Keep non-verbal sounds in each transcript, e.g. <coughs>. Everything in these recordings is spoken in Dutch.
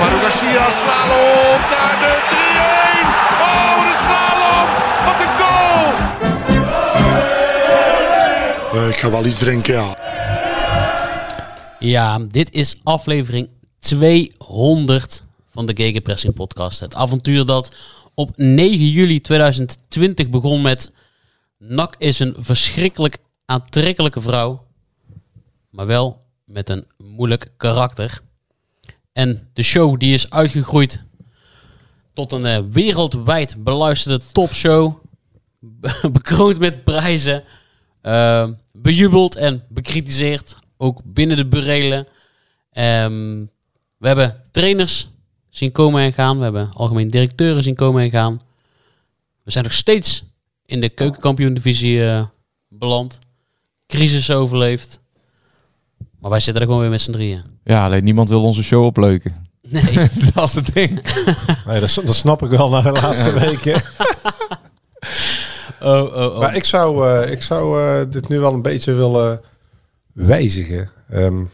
Manu Garcia slalom naar de 3-1. Oh, de slalom. Wat een goal. Eh, ik ga wel iets drinken, ja. Ja, dit is aflevering 200 van de Gegenpressing podcast. Het avontuur dat op 9 juli 2020 begon met... Nak is een verschrikkelijk aantrekkelijke vrouw, maar wel met een moeilijk karakter. En de show die is uitgegroeid tot een eh, wereldwijd beluisterde topshow. Be- <laughs> bekroond met prijzen. eh, bejubeld en bekritiseerd. Ook binnen de burelen. Ehm, we hebben trainers zien komen en gaan. We hebben algemeen directeuren zien komen en gaan. We zijn nog steeds in de keukenkampioen-divisie eh, beland. Crisis overleefd. Maar wij zitten er gewoon weer met z'n drieën. Ja, alleen niemand wil onze show opleuken. Nee. <laughs> dat is het ding. Nee, dat, dat snap ik wel na de laatste <laughs> weken. Oh, oh, oh. Maar ik zou, eh, ik zou eh, dit nu wel een beetje willen wijzigen. Ehm,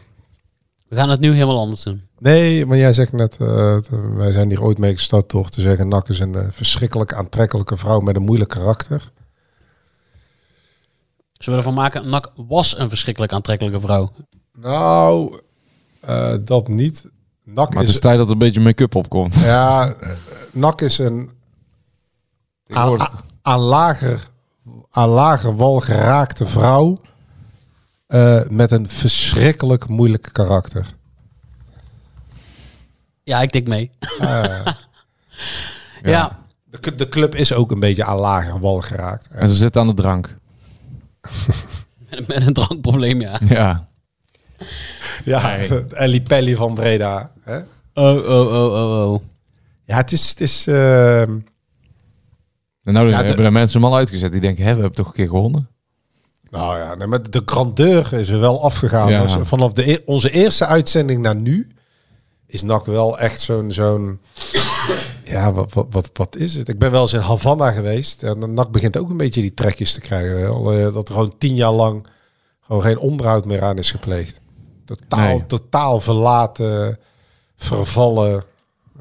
We gaan het nu helemaal anders doen. nee, maar jij zegt net, eh, wij zijn hier ooit mee gestart door te zeggen... Nak is een verschrikkelijk aantrekkelijke vrouw met een moeilijk karakter. Zullen we ervan maken? Nak was een verschrikkelijk aantrekkelijke vrouw. Nou, eh, dat niet. Nak Maar het is, is tijd dat er een beetje make-up opkomt. <laughs> ja, eh, Nak is een aan, lager, aan lager wal geraakte vrouw... eh, met een verschrikkelijk moeilijk karakter. Ja, ik tik mee. ja. <laughs> De, de club is ook een beetje aan lager wal geraakt. En ze zit aan de drank. Met, <laughs> met een drankprobleem, ja. Ja. <laughs> Ja, <laughs> Ellie Pelly van Breda. Hè? Oh, oh, oh, oh, oh. Ja, het is... Het is ehm, En nou Ja, de- hebben de mensen hem al uitgezet. Die denken, hè, we hebben toch een keer gewonnen? nou ja, nee, maar de grandeur is er wel afgegaan. Ja. Dus vanaf de, e- onze eerste uitzending naar nu is NAC wel echt zo'n... zo'n ja, wat, wat, wat, wat is het? Ik ben wel eens in Havana geweest. En NAC begint ook een beetje die trekjes te krijgen. Eh, Dat er gewoon tien jaar lang gewoon geen onderhoud meer aan is gepleegd. Totaal, Nee. totaal verlaten, vervallen...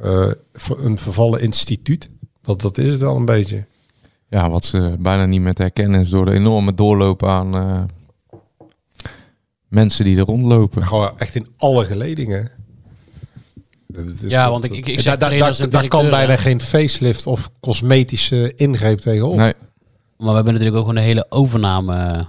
eh, een vervallen instituut. Dat, dat is het wel een beetje. Ja, wat ze bijna niet meer te herkennen is door de enorme doorloop aan eh, mensen die er rondlopen. Gewoon echt in alle geledingen. Ja, want ik- ik- ik zeg daar, daar, kan bijna geen facelift of cosmetische ingreep tegenop. Nee, Maar we hebben natuurlijk ook een hele overname...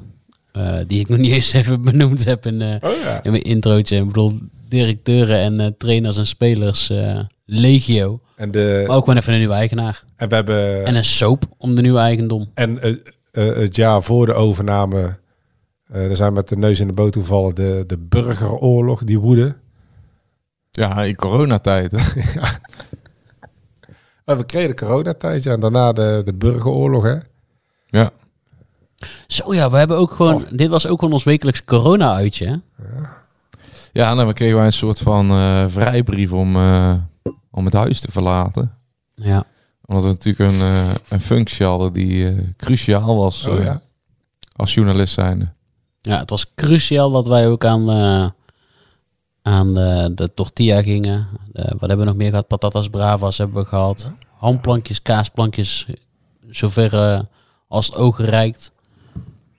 eh, die ik nog niet eens <laughs> even benoemd heb in, eh, Oh ja. in mijn introotje. Ik bedoel, directeuren en eh, trainers en spelers eh, legio. En, de, Maar ook gewoon even een nieuwe eigenaar. en we hebben En een soap om de nieuwe eigendom. en eh, eh, het jaar voor de overname, eh er zijn met de neus in de boot gevallen, de, de burgeroorlog, die woede. ja, in coronatijd. hè. <laughs> We kregen de coronatijd, ja, en daarna de, de burgeroorlog, hè. Ja. Zo ja, we hebben ook gewoon... Dit was ook gewoon ons wekelijks corona-uitje. hè? Ja, en dan kregen wij een soort van eh, vrijbrief om, eh, om het huis te verlaten. Ja. Omdat we natuurlijk een, eh, een functie hadden die eh, cruciaal was Oh ja. als journalist zijnde. Ja, het was cruciaal dat wij ook aan, eh, aan de, de tortilla gingen. Eh, wat hebben we nog meer gehad? Patatas bravas hebben we gehad. Hamplankjes, kaasplankjes, zover eh, als het oog reikt.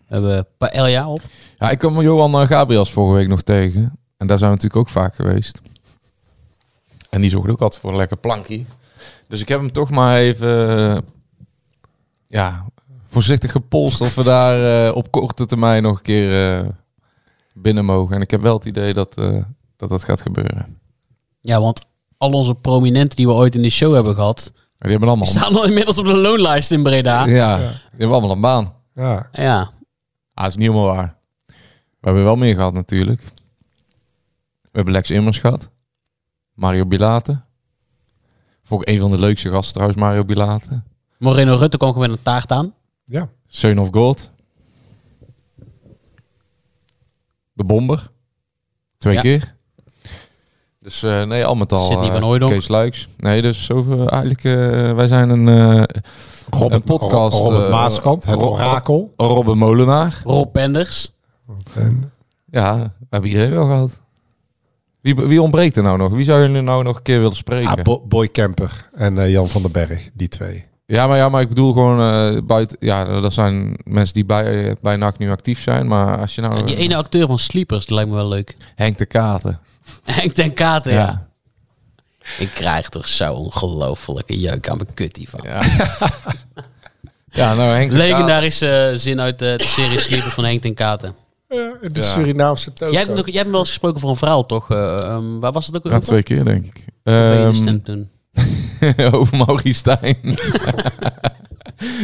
We hebben paella op. Ja, ik kwam Johan eh, Gabriels vorige week nog tegen. En daar zijn we natuurlijk ook vaak geweest. En die zorgde ook altijd voor een lekker plankje. Dus ik heb hem toch maar even... eh, ja, voorzichtig gepolst of we daar eh, op korte termijn nog een keer eh, binnen mogen. En ik heb wel het idee dat, eh, dat dat gaat gebeuren. Ja, want al onze prominenten die we ooit in die show hebben gehad... Die hebben allemaal... die staan al inmiddels op de loonlijst in Breda. Ja, die hebben allemaal een baan. Ja, Ja. Ah, dat is niet helemaal waar. We hebben wel meer gehad natuurlijk. We hebben Lex Immers gehad. Mario Bilate. Voor een van de leukste gasten trouwens, Mario Bilate. Moreno Rutte kwam gewoon met een taart aan. Ja. Son of God. De Bomber. Twee Ja. keer. Dus eh, nee, al met al. Eh, van Hooijdonk. Kees Luiks. Nee, dus zo eigenlijk... eh, wij zijn een, eh Robert, een podcast. Robert Maaskant, het Ro- orakel. Robben Molenaar. Rob Penders. En Ja, we hebben iedereen wel gehad. Wie, wie ontbreekt er nou nog? Wie zou jullie nou nog een keer willen spreken? ah, Bo- Boy Kemper en eh, Jan van den Berg, die twee. Ja, maar, ja, maar ik bedoel gewoon eh, buiten. Ja, dat zijn mensen die bij, bij NAC nu actief zijn. Maar als je nou. Die ene acteur van Sleepers, die lijkt me wel leuk. Henk de Katen. <laughs> Henk ten Katen, ja. Ja. Ik krijg toch zo ongelofelijke jeuk aan mijn kut hiervan. Ja. <laughs> ja, nou Henk. Legendarische eh, zin uit de, de serie Sleepers van Henk ten Katen. Ja, de Ja. Surinaamse toon. Jij hebt, nog, jij hebt me wel eens gesproken voor een verhaal, toch? Eh, ehm, waar was het ook? Ja, twee keer denk ik. Hoe ben je de Ehm, stem toen? <laughs> over Maurice Stijn.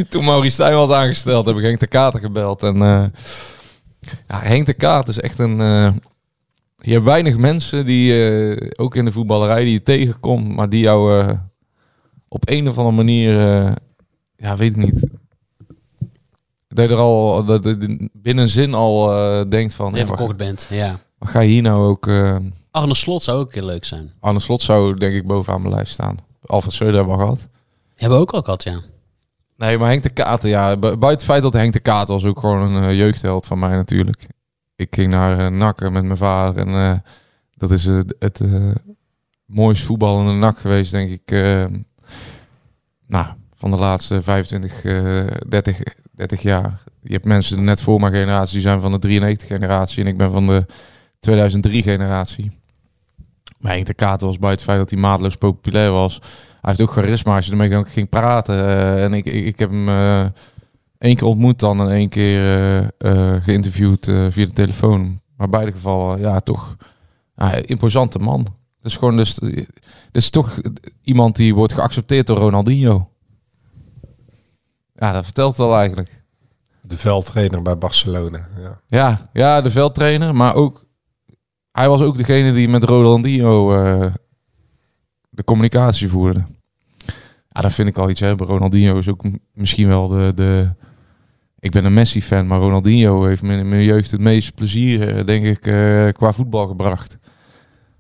Toen Maurice Stijn was aangesteld, heb ik Henk de Katen gebeld. En eh, ja, Henk de Katen is echt een... eh, je hebt weinig mensen die, eh, ook in de voetballerij, die je tegenkomt, maar die jou eh, op een of andere manier, eh, ja, weet ik niet. Dat je er al, dat je binnen zin al denkt van, wat, verkocht bent, ja. wat ga je hier nou ook... Arne Slot zou ook keer leuk zijn. Arne Slot zou denk ik bovenaan mijn lijst staan. Alfred Schreuder hebben we gehad. Hebben we ook al gehad, ja. Nee, maar Henk de Katen, ja. bu- Buiten het feit dat Henk de Katen was ook gewoon een jeugdheld van mij natuurlijk. Ik ging naar uh, Nakken met mijn vader en eh, dat is eh, het eh mooiste voetballende Nak geweest, denk ik. eh, nou, van de laatste 25, eh 30, 30 jaar. Je hebt mensen net voor mijn generatie, die zijn van de 93 generatie en ik ben van de 2003 generatie. Maar Henk de Katen was buiten het feit dat hij maatloos populair was. Hij heeft ook charisma als je ermee ging praten. eh, en ik, ik, ik heb hem eh één keer ontmoet dan en één keer eh, eh, geïnterviewd eh, via de telefoon. Maar in beide gevallen, ja, toch imposante man. Dus gewoon, dus, is toch iemand die wordt geaccepteerd door Ronaldinho. Ja, dat vertelt al eigenlijk. De veldtrainer bij Barcelona. Ja. Ja, ja, de veldtrainer, maar ook hij was ook degene die met Ronaldinho de communicatie voerde. Ja, dat vind ik al iets. Hè. Ronaldinho is ook misschien wel de, de... Ik ben een Messi-fan, maar Ronaldinho heeft me in mijn jeugd het meeste plezier, eh, denk ik, eh, qua voetbal gebracht.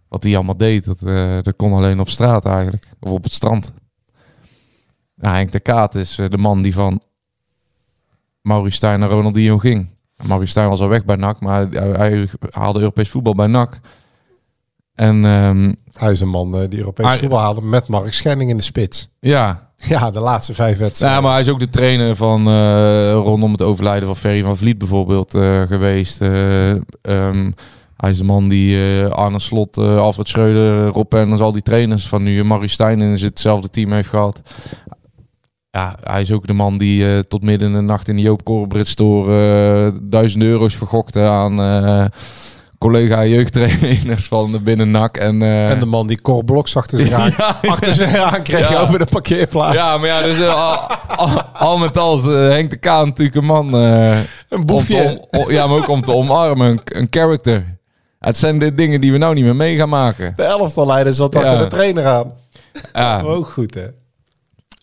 Wat hij allemaal deed, dat, eh, dat kon alleen op straat eigenlijk. Of op het strand. Ja, Henk de Kaat is de man die van Maurice Stijn naar Ronaldinho ging. Maurice Stijn was al weg bij NAC, maar hij, hij haalde Europees voetbal bij NAC. En ehm, Hij is een man die Europees voetbal haalde met Mark Schenning in de spits. ja, <laughs> Ja, de laatste vijf wedstrijden. Ja, maar hij is ook de trainer van eh, rondom het overlijden van Ferry van Vliet bijvoorbeeld eh, geweest. Eh, ehm, hij is de man die Arne Slot, Alfred Schreuder, Rob Penders, al die trainers van nu, Marie Stijn in hetzelfde team heeft gehad. Ja, hij is ook de man die tot midden in de nacht in de Joop Corporate Store duizend euro's vergokte aan collega jeugdtrainers van de binnen NAC. En, eh, En de man die Cor Bloks achter zich <laughs> aan, Ja, achter zich aan kreeg Ja. over de parkeerplaats. ja, maar ja, dus eh, al, met al is, eh, Henk de Kaan natuurlijk een man. Een boefje. om- ja, maar ook om te omarmen. Een, een character. Het zijn de dingen die we nou niet meer mee gaan maken. De elftalleider zat achter Ja. de trainer aan. Ja, Ook goed, hè?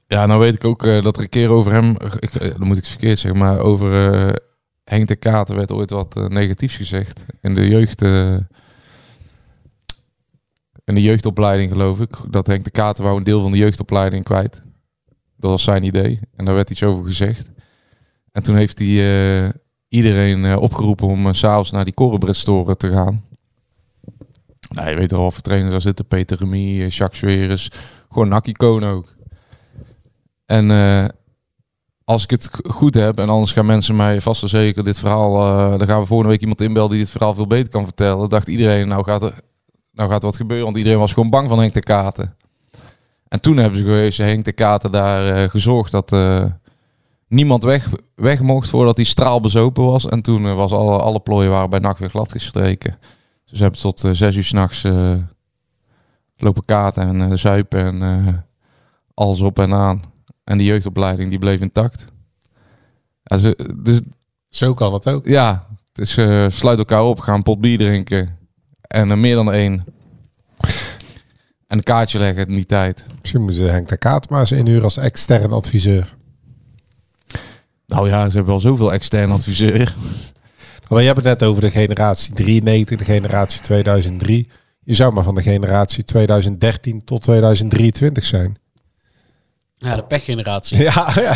ja nou weet ik ook dat er een keer over hem... Ik, dan moet ik verkeerd zeggen, maar over Henk de Katen werd ooit wat eh, negatiefs gezegd. In de jeugd... eh, in de jeugdopleiding geloof ik. Dat Henk de Katen wou een deel van de jeugdopleiding kwijt. Dat was zijn idee. En daar werd iets over gezegd. En toen heeft hij eh, iedereen opgeroepen om s s'avonds naar die Korenbredstoren te gaan. Nou, je weet wel of trainers daar zitten. Peter Remy, Jacques Zweres. Gewoon Nakkie ook. En als ik het goed heb, en anders gaan mensen mij vast en zeker dit verhaal... eh, dan gaan we volgende week iemand inbellen die dit verhaal veel beter kan vertellen. Dacht iedereen, nou gaat er, nou gaat er wat gebeuren. Want iedereen was gewoon bang van Henk de Katen. En toen hebben ze geweest, Henk de Katen daar eh, gezorgd dat eh, niemand weg, weg mocht voordat die straal bezopen was. En toen was alle, alle plooien waren bij NAC weer glad gestreken. Dus ze hebben tot zes uur s'nachts lopen katen en zuipen en alles op en aan. En die jeugdopleiding die bleef intact. Ze, dus, Zo kan het ook. ja, is eh, sluit elkaar op, gaan een pot bier drinken. En er meer dan één. En een kaartje leggen in die tijd. Misschien moeten ze Henk de Kaat maar eens inhuren als extern adviseur. Dat Nou ja, ze hebben wel zoveel extern adviseur. <laughs> Maar je hebt het net over de generatie 93, de generatie 2003. Je zou maar van de generatie 2013 tot 2023 zijn. Ja, de pechgeneratie. Ja, ja.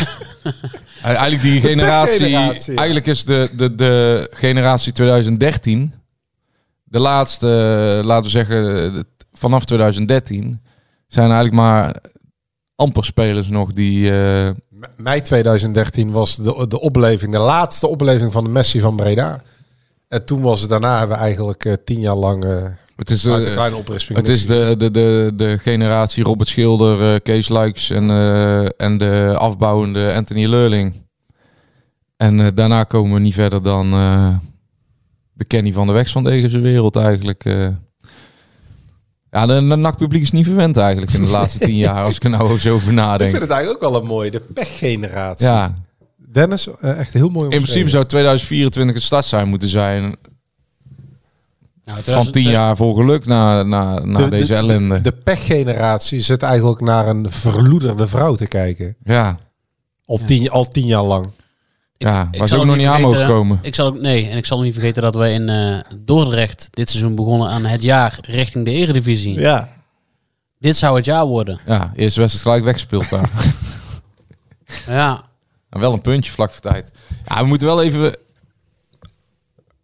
<laughs> Eigenlijk die generatie, generatie, ja. eigenlijk is de, de, de generatie 2013, de laatste, laten we zeggen, vanaf 2013, zijn eigenlijk maar amper spelers nog die... eh, Mei 2013 was de, de opleving, de laatste opleving van de Messi van Breda. En toen was het daarna hebben we eigenlijk eh, tien jaar lang eh het is, uit een eh, kleine oprisping. het is de, de, de, de generatie Robert Schilder, eh, Kees Luiks en, eh, en de afbouwende Anthony Leurling. En eh, daarna komen we niet verder dan eh, de Kenny van de Wegs van deze wereld eigenlijk. eh. Ja, de, de NAC-publiek is niet verwend eigenlijk in de <laughs> laatste tien jaar, als ik er nou zo over Ik nadenk. vind het eigenlijk ook wel een mooie, de pechgeneratie. Ja, Dennis, eh, echt heel mooi in principe zou 2024 het start zijn moeten zijn Nou, van tien jaar vol geluk na, na, na deze ellende. De, de pechgeneratie zit eigenlijk naar een verloederde vrouw te kijken. ja, Al, tien, al tien jaar lang. ja ik waar ze zal ook nog niet aan mogen komen. Ik zal ook, nee, en ik zal ook niet vergeten dat wij in eh, Dordrecht dit seizoen begonnen aan het jaar richting de Eredivisie. Ja. Dit zou het jaar worden. Ja, eerste wedstrijd gelijk weggespeeld daar. <laughs> Ja, En wel een puntje vlak voor tijd. Ja, we moeten wel even...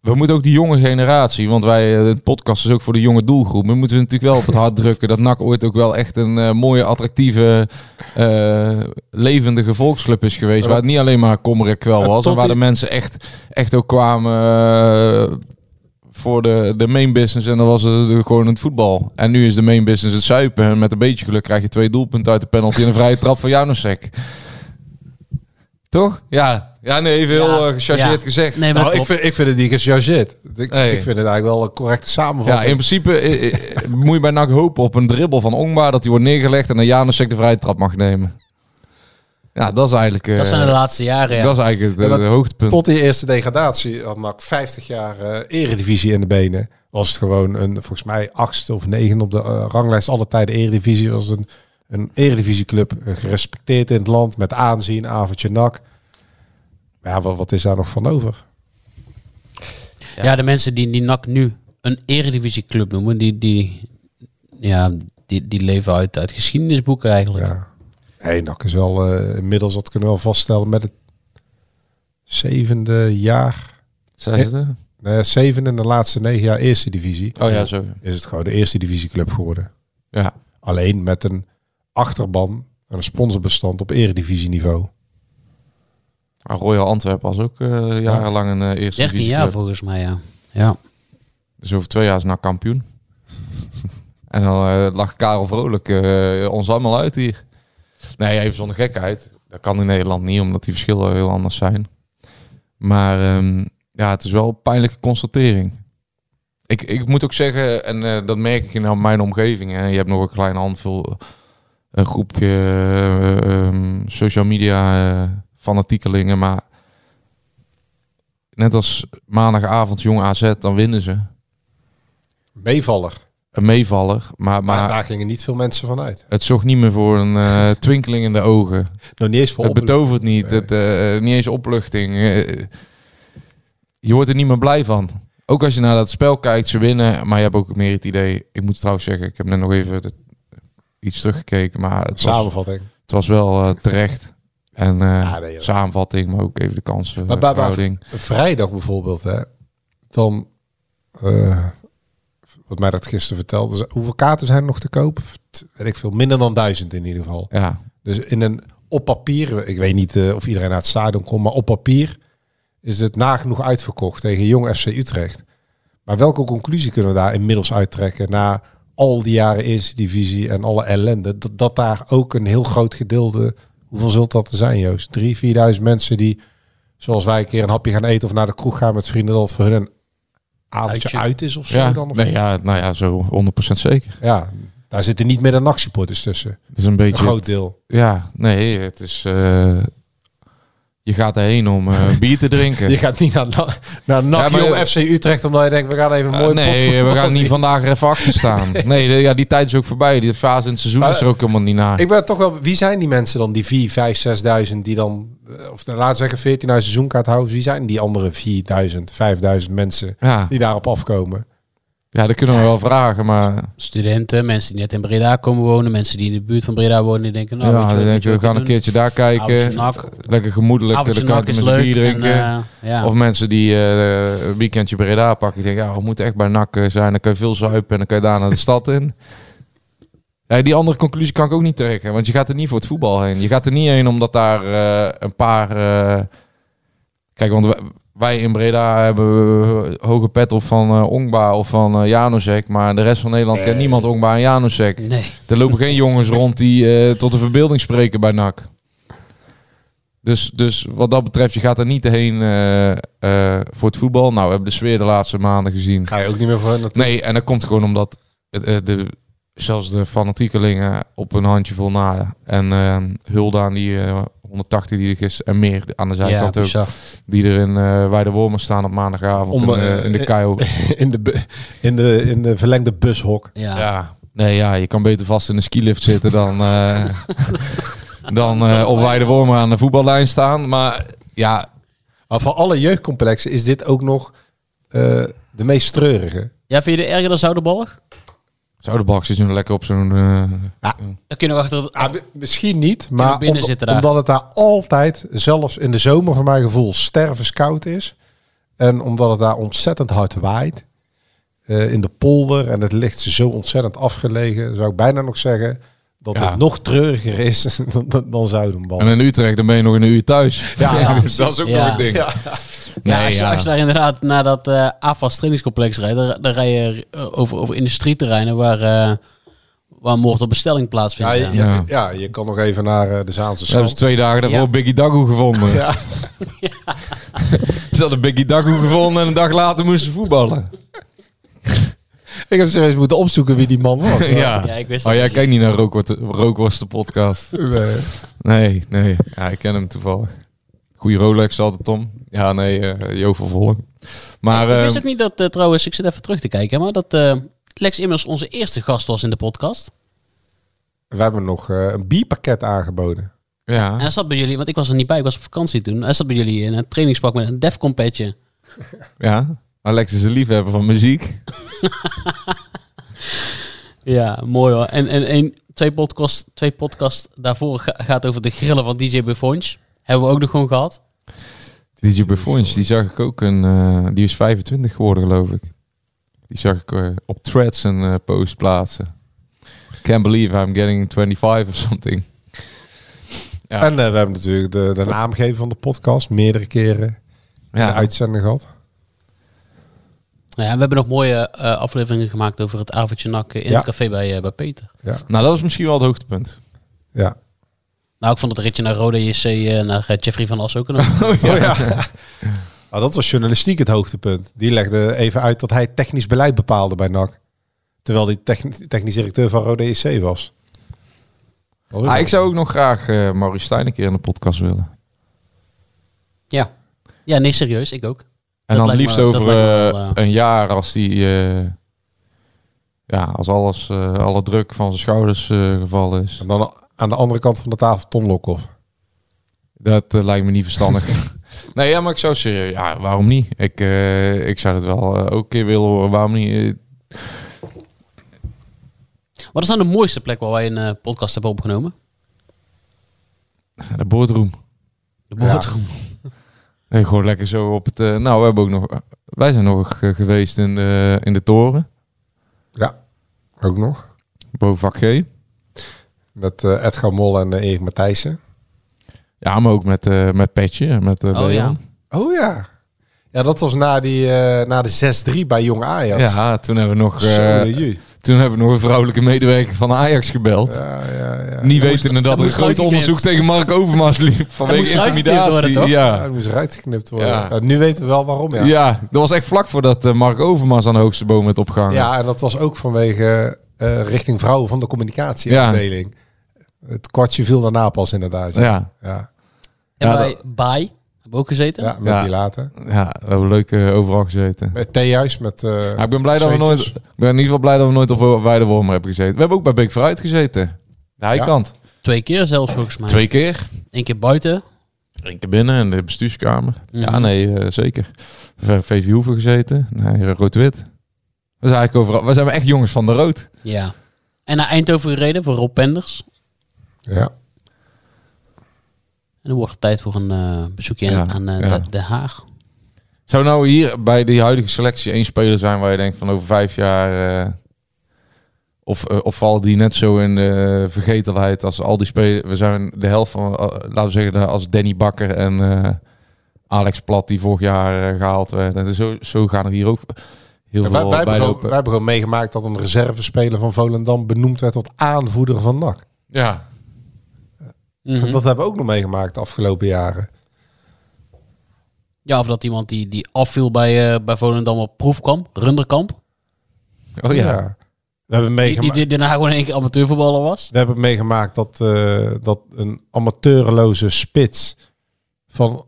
We moeten ook die jonge generatie, want wij, eh, de podcast is ook voor de jonge doelgroep. We moeten natuurlijk wel op het hart <laughs> drukken dat NAC ooit ook wel echt een eh, mooie, attractieve, eh, levendige volksclub is geweest. Waar het niet alleen maar kommer en kwel Maar was. En tot waar die- de mensen echt, echt ook kwamen eh, voor de, de main business. En dan was het gewoon het voetbal. En nu is de main business het zuipen. En met een beetje geluk krijg je twee doelpunten uit de penalty en een vrije trap van Janusek. Toch? Ja. Ja, nee, even heel Ja. eh, gechargeerd Ja. gezegd. nee, maar Nou, ik vind, ik vind het niet gechargeerd. Ik, Nee. ik vind het eigenlijk wel een correcte Ja, samenvatting. in principe eh, eh, moet je bij NAC hopen op een dribbel van Ongbaar dat die wordt neergelegd en dan Janusek de vrije trap mag nemen. Ja, dat is eigenlijk, eh, dat zijn de laatste jaren. Ja. dat is eigenlijk het, Ja, hoogtepunt. Tot die eerste degradatie had NAC 50 jaar eh, eredivisie in de benen. Was het gewoon een, volgens mij, achtste of negen op de ranglijst alle tijden eredivisie. Was een, een eredivisieclub, gerespecteerd in het land, met aanzien, avondje NAC. Maar ja, wat, wat is daar nog van over? Ja, de mensen die, die NAC nu een eredivisieclub noemen, die, die, ja, die, die leven uit, uit geschiedenisboeken eigenlijk. Ja. Nee, NAC is wel eh, inmiddels, dat kunnen we wel vaststellen, met het zevende jaar. Zesde? Nee, zevende en de laatste negen jaar eerste divisie. Oh ja, zo. Is het gewoon de eerste divisieclub geworden. Ja. Alleen met een achterban en een sponsorbestand op eredivisieniveau. Maar Royal Antwerpen was ook eh, jarenlang een eh, eerste 13 divisieclub. jaar volgens mij, ja. Ja. Dus over twee jaar is NAC kampioen. <laughs> en dan eh, lag Karel Vrolijk eh, ons allemaal uit hier. Nee, even zonder gekheid. Dat kan in Nederland niet, omdat die verschillen heel anders zijn. Maar ehm, ja, het is wel een pijnlijke constatering. Ik, ik moet ook zeggen, en eh, dat merk ik in nou mijn omgeving. Hè. Je hebt nog een kleine handvol, een groepje eh, ehm, social media eh, fanatiekelingen. Maar net als maandagavond jong AZ, dan winnen ze. Meevaller. Een meevaller, maar, Maar, maar daar gingen niet veel mensen van uit. het zorgt niet meer voor een eh, <laughs> twinkeling in de ogen. Nog niet eens voor Het betovert niet. Nee. Het, eh, niet eens opluchting. Eh, je wordt er niet meer blij van. Ook als je naar dat spel kijkt, ze winnen. Maar je hebt ook meer het idee... Ik moet trouwens zeggen, ik heb net nog even de- iets teruggekeken. Maar het was, Samenvatting. het was wel terecht. En nee, joh. samenvatting, maar ook even de kansen. Maar- verhouding. Vrijdag bijvoorbeeld, hè, dan, eh, wat mij dat gisteren vertelde, hoeveel kaarten zijn er nog te koop? Weet ik veel, minder dan duizend in ieder geval. Ja, Dus in een, op papier, ik weet niet eh, of iedereen naar het stadion komt, maar op papier is het nagenoeg uitverkocht tegen Jong FC Utrecht. Maar welke conclusie kunnen we daar inmiddels uittrekken na al die jaren eerste divisie en alle ellende? Dat, dat daar ook een heel groot gedeelte, hoeveel zult dat er zijn Joost? Drie, vierduizend mensen die, zoals wij een keer een hapje gaan eten of naar de kroeg gaan met vrienden, dat het voor hun een avondje Uitje. uit is of zo ja, dan? Of, nee, ja, nou ja, zo 100% zeker. ja, daar zitten niet meer de NAC-supporters tussen. Het is een Een beetje... groot deel. Ja, nee, het is... eh, Je gaat erheen om eh, <laughs> bier te drinken. Je gaat niet naar, Na- naar NAC Ja, FC Utrecht omdat je denkt, we gaan even een Eh, mooi nee, we gaan niet vandaag er even achter staan. <laughs> Nee, de- ja, die tijd is ook voorbij. Die fase in het seizoen Maar- is er ook helemaal niet naar. Ik ben toch wel... Wie zijn die mensen dan, die 4, 5, 6.000 die dan... eh, Of laten we zeggen 14.000 seizoenkaarthouders. Wie zijn die andere 4.000, 5.000 mensen Ja, die daarop afkomen? Ja, dat kunnen we wel vragen, maar Studenten, mensen die net in Breda komen wonen, mensen die in de buurt van Breda wonen, die denken, nou, ja, weet je denk we wat gaan een keertje daar kijken. Lekker gemoedelijk, Avondje dan kan nak je is met een bier en, drinken. eh, ja. Of mensen die eh, een weekendje Breda pakken. Die denken, ja, we moeten echt bij NAC eh, zijn. Dan kan je veel zuipen en dan kan je daar naar de <laughs> stad in. Ja, die andere conclusie kan ik ook niet trekken. Want je gaat er niet voor het voetbal heen. Je gaat er niet heen omdat daar een paar... Kijk, want wij, in Breda hebben hoge pet op van eh, Ongba of van eh Januzek. Maar de rest van Nederland kent niemand Ongba en Januzek. Nee. Er lopen geen <laughs> jongens rond die eh, tot de verbeelding spreken bij NAC. Dus, dus wat dat betreft, je gaat er niet heen eh, eh, voor het voetbal. Nou, we hebben de sfeer de laatste maanden gezien. Ga je ook niet meer voor naartoe? Nee, en dat komt gewoon omdat het, eh, de, zelfs de fanatiekelingen op een handje vol na. En eh, Hulda aan die eh, 180 die er gisteren en meer aan de Ja, zijkant ook. bizar. Die er in eh Weidewormen staan op maandagavond Om, in, eh, eh, in de eh, KO. <laughs> in, de, in, de, in de verlengde bushok. Ja. Ja, nee, ja, je kan beter vast in een skilift zitten dan, eh <laughs> dan eh op Weidewormen aan de voetballijn staan. Maar ja, Maar van alle jeugdcomplexen is dit ook nog eh, de meest treurige. Ja, vind je de erger dan Zouderbalg? Zouderbak zit nu lekker op zo'n... eh, Dan kunnen we achter. Ah, misschien niet, maar binnen om- zitten daar. omdat het daar altijd, zelfs in de zomer voor mijn gevoel, stervenskoud is. En omdat het daar ontzettend hard waait. eh, in de polder en het ligt zo ontzettend afgelegen, zou ik bijna nog zeggen dat Ja. het nog treuriger is <laughs> dan, dan, dan Zuidenbal. en in Utrecht dan ben je nog een uur thuis. Ja, <laughs> Ja, Dus dat is ook Ja. nog een ding. Ja. Nee, ja, als, je, ja. als je daar inderdaad naar dat eh AFAS trainingscomplex rijdt, dan, dan rij je eh, over, over industrieterreinen waar, eh waar moord op bestelling Ja, plaatsvindt. Ja, ja. Ja. je kan nog even naar de Zaanse hebben ze Strand. twee dagen daarvoor Ja. Biggie Dagoe gevonden. <laughs> Ja. Ze hadden Biggie Dagoe gevonden en een dag later moesten ze voetballen. Ik heb serieus moeten opzoeken wie die man was. <laughs> ja. Ja, ik wist Oh, jij niet. kijkt niet naar Rookworst, de podcast. Nee. Nee, nee. Ja, ik ken hem toevallig. Goeie Rolex altijd, Tom. Ja, nee, eh Jo. Maar ik wist eh, ook niet dat, eh, trouwens, ik zit even terug te kijken, maar dat eh, Lex Immers onze eerste gast was in de podcast. We hebben nog eh, een bierpakket aangeboden. En ja, hij zat bij jullie, want ik was er niet bij, ik was op vakantie toen. Hij zat bij jullie in een trainingspak met een Defcon petje. ja. Alex is een liefhebber van muziek. <laughs> Ja, mooi hoor. En, en, en twee podcast, twee podcast daarvoor ga- gaat over de grillen van DJ Buffonch. Hebben we ook nog gewoon gehad. DJ Buffonch, die zag ik ook een... eh, die is 25 geworden, geloof ik. Die zag ik eh, op Threads een eh, post plaatsen. Can't believe I'm getting 25 of something. Ja. En eh, we hebben natuurlijk de, de naamgever van de podcast meerdere keren in de Ja, uitzending gehad. Ja, we hebben nog mooie eh, afleveringen gemaakt over het avondje nak in Ja. het café bij, eh, bij Peter. nou, dat was misschien wel het hoogtepunt. Ja. Nou, ik vond het ritje naar Rode JC eh, naar Jeffrey van As ook een <laughs> Oh, ja. <laughs> Nou, dat was journalistiek het hoogtepunt. Die legde even uit dat hij technisch beleid bepaalde bij NAC. Terwijl hij techni- technisch directeur van Rode EC was. Oh, Ah, ik zou ook nog graag eh Maurice Stijn een keer in de podcast willen. Ja. Ja, nee, serieus. Ik ook. En Dat dan liefst me- over eh, wel, eh, een jaar als die... eh, ja, als alles, eh, alle druk van zijn schouders eh, gevallen is. En dan aan de andere kant van de tafel Ton Lokhoff. Dat lijkt me niet verstandig. <laughs> nee, ja, maar ik zou serieus... Ja, waarom niet? Ik, eh, ik zou het wel eh, ook een keer willen horen. Waarom niet? Wat is nou de mooiste plek waar wij een podcast hebben opgenomen? de boardroom. De Ja. Gewoon lekker zo op het... eh, nou, we hebben ook nog... wij zijn nog eh, geweest in de, in de toren. Ja, ook nog. Boven vak G. Met eh, Edgar Mol en eh, Erik Matthijssen. Ja, maar ook met, eh met Petje. en Met, eh Oh Leon. ja. Oh ja. Ja, dat was na, die, eh, na de 6-3 bij Jong Ajax. Ja, toen hebben we nog... Eh, toen hebben we nog een vrouwelijke medewerker van Ajax gebeld. Ja, ja, ja. Niet wetende dat er een groot uitgeknipt. onderzoek tegen Mark Overmars liep. Vanwege moest uitgeknipt intimidatie. worden, toch? Ja, ja. dat moest eruit geknipt worden. Ja. Ja, nu weten we wel waarom, ja. Ja. dat was echt vlak voordat eh, Mark Overmars aan de hoogste boom werd opgehangen. Ja, en dat was ook vanwege eh, richting vrouwen van de communicatieafdeling. Het kwartje viel daarna pas inderdaad. Ja. ja. En Ja, bij Heb ook gezeten? Ja, met Ja. die later. Ja, we hebben leuk eh, overal gezeten. Met theehuis, met... eh, Ja, ik ben blij dat we nooit. Ik ben in ieder geval blij dat we nooit op Weidewormer hebben gezeten. We hebben ook bij Beek Vooruit gezeten. De heikant. Twee keer zelfs volgens mij. Twee keer. Eén keer buiten. Eén keer binnen in de bestuurskamer. Ja, Mhm. nee, eh, zeker. VV Hoeven gezeten. Nee, Rood-Wit. We zijn eigenlijk overal. We zijn echt jongens van de rood. Ja. En naar Eindhoven gereden voor Rob Penders. Ja. En dan wordt het tijd voor een eh, bezoekje Ja, aan eh, ja. Den- Haag. Zou nou hier bij die huidige selectie één speler zijn waar je denkt van over vijf jaar. eh, of, of vallen die net zo in de vergetelheid als al die spelers. We zijn de helft van, laten we zeggen, de- als Danny Bakker en eh, Alex Plat die vorig jaar eh, gehaald werden. Dus zo, zo gaan er hier ook heel Ja, veel wij, wij, hebben bij gewoon, lopen. wij hebben gewoon meegemaakt dat een reservespeler van Volendam benoemd werd tot aanvoerder van NAC. Ja, Mhm. Dat hebben we ook nog meegemaakt de afgelopen jaren. Ja, of dat iemand die, die afviel bij, eh bij Volendam op proefkamp. Runderkamp. oh ja. We hebben Die, die, meegemaakt, die daarna gewoon in één keer amateurvoetballer was. we hebben meegemaakt dat, eh, dat een amateurloze spits van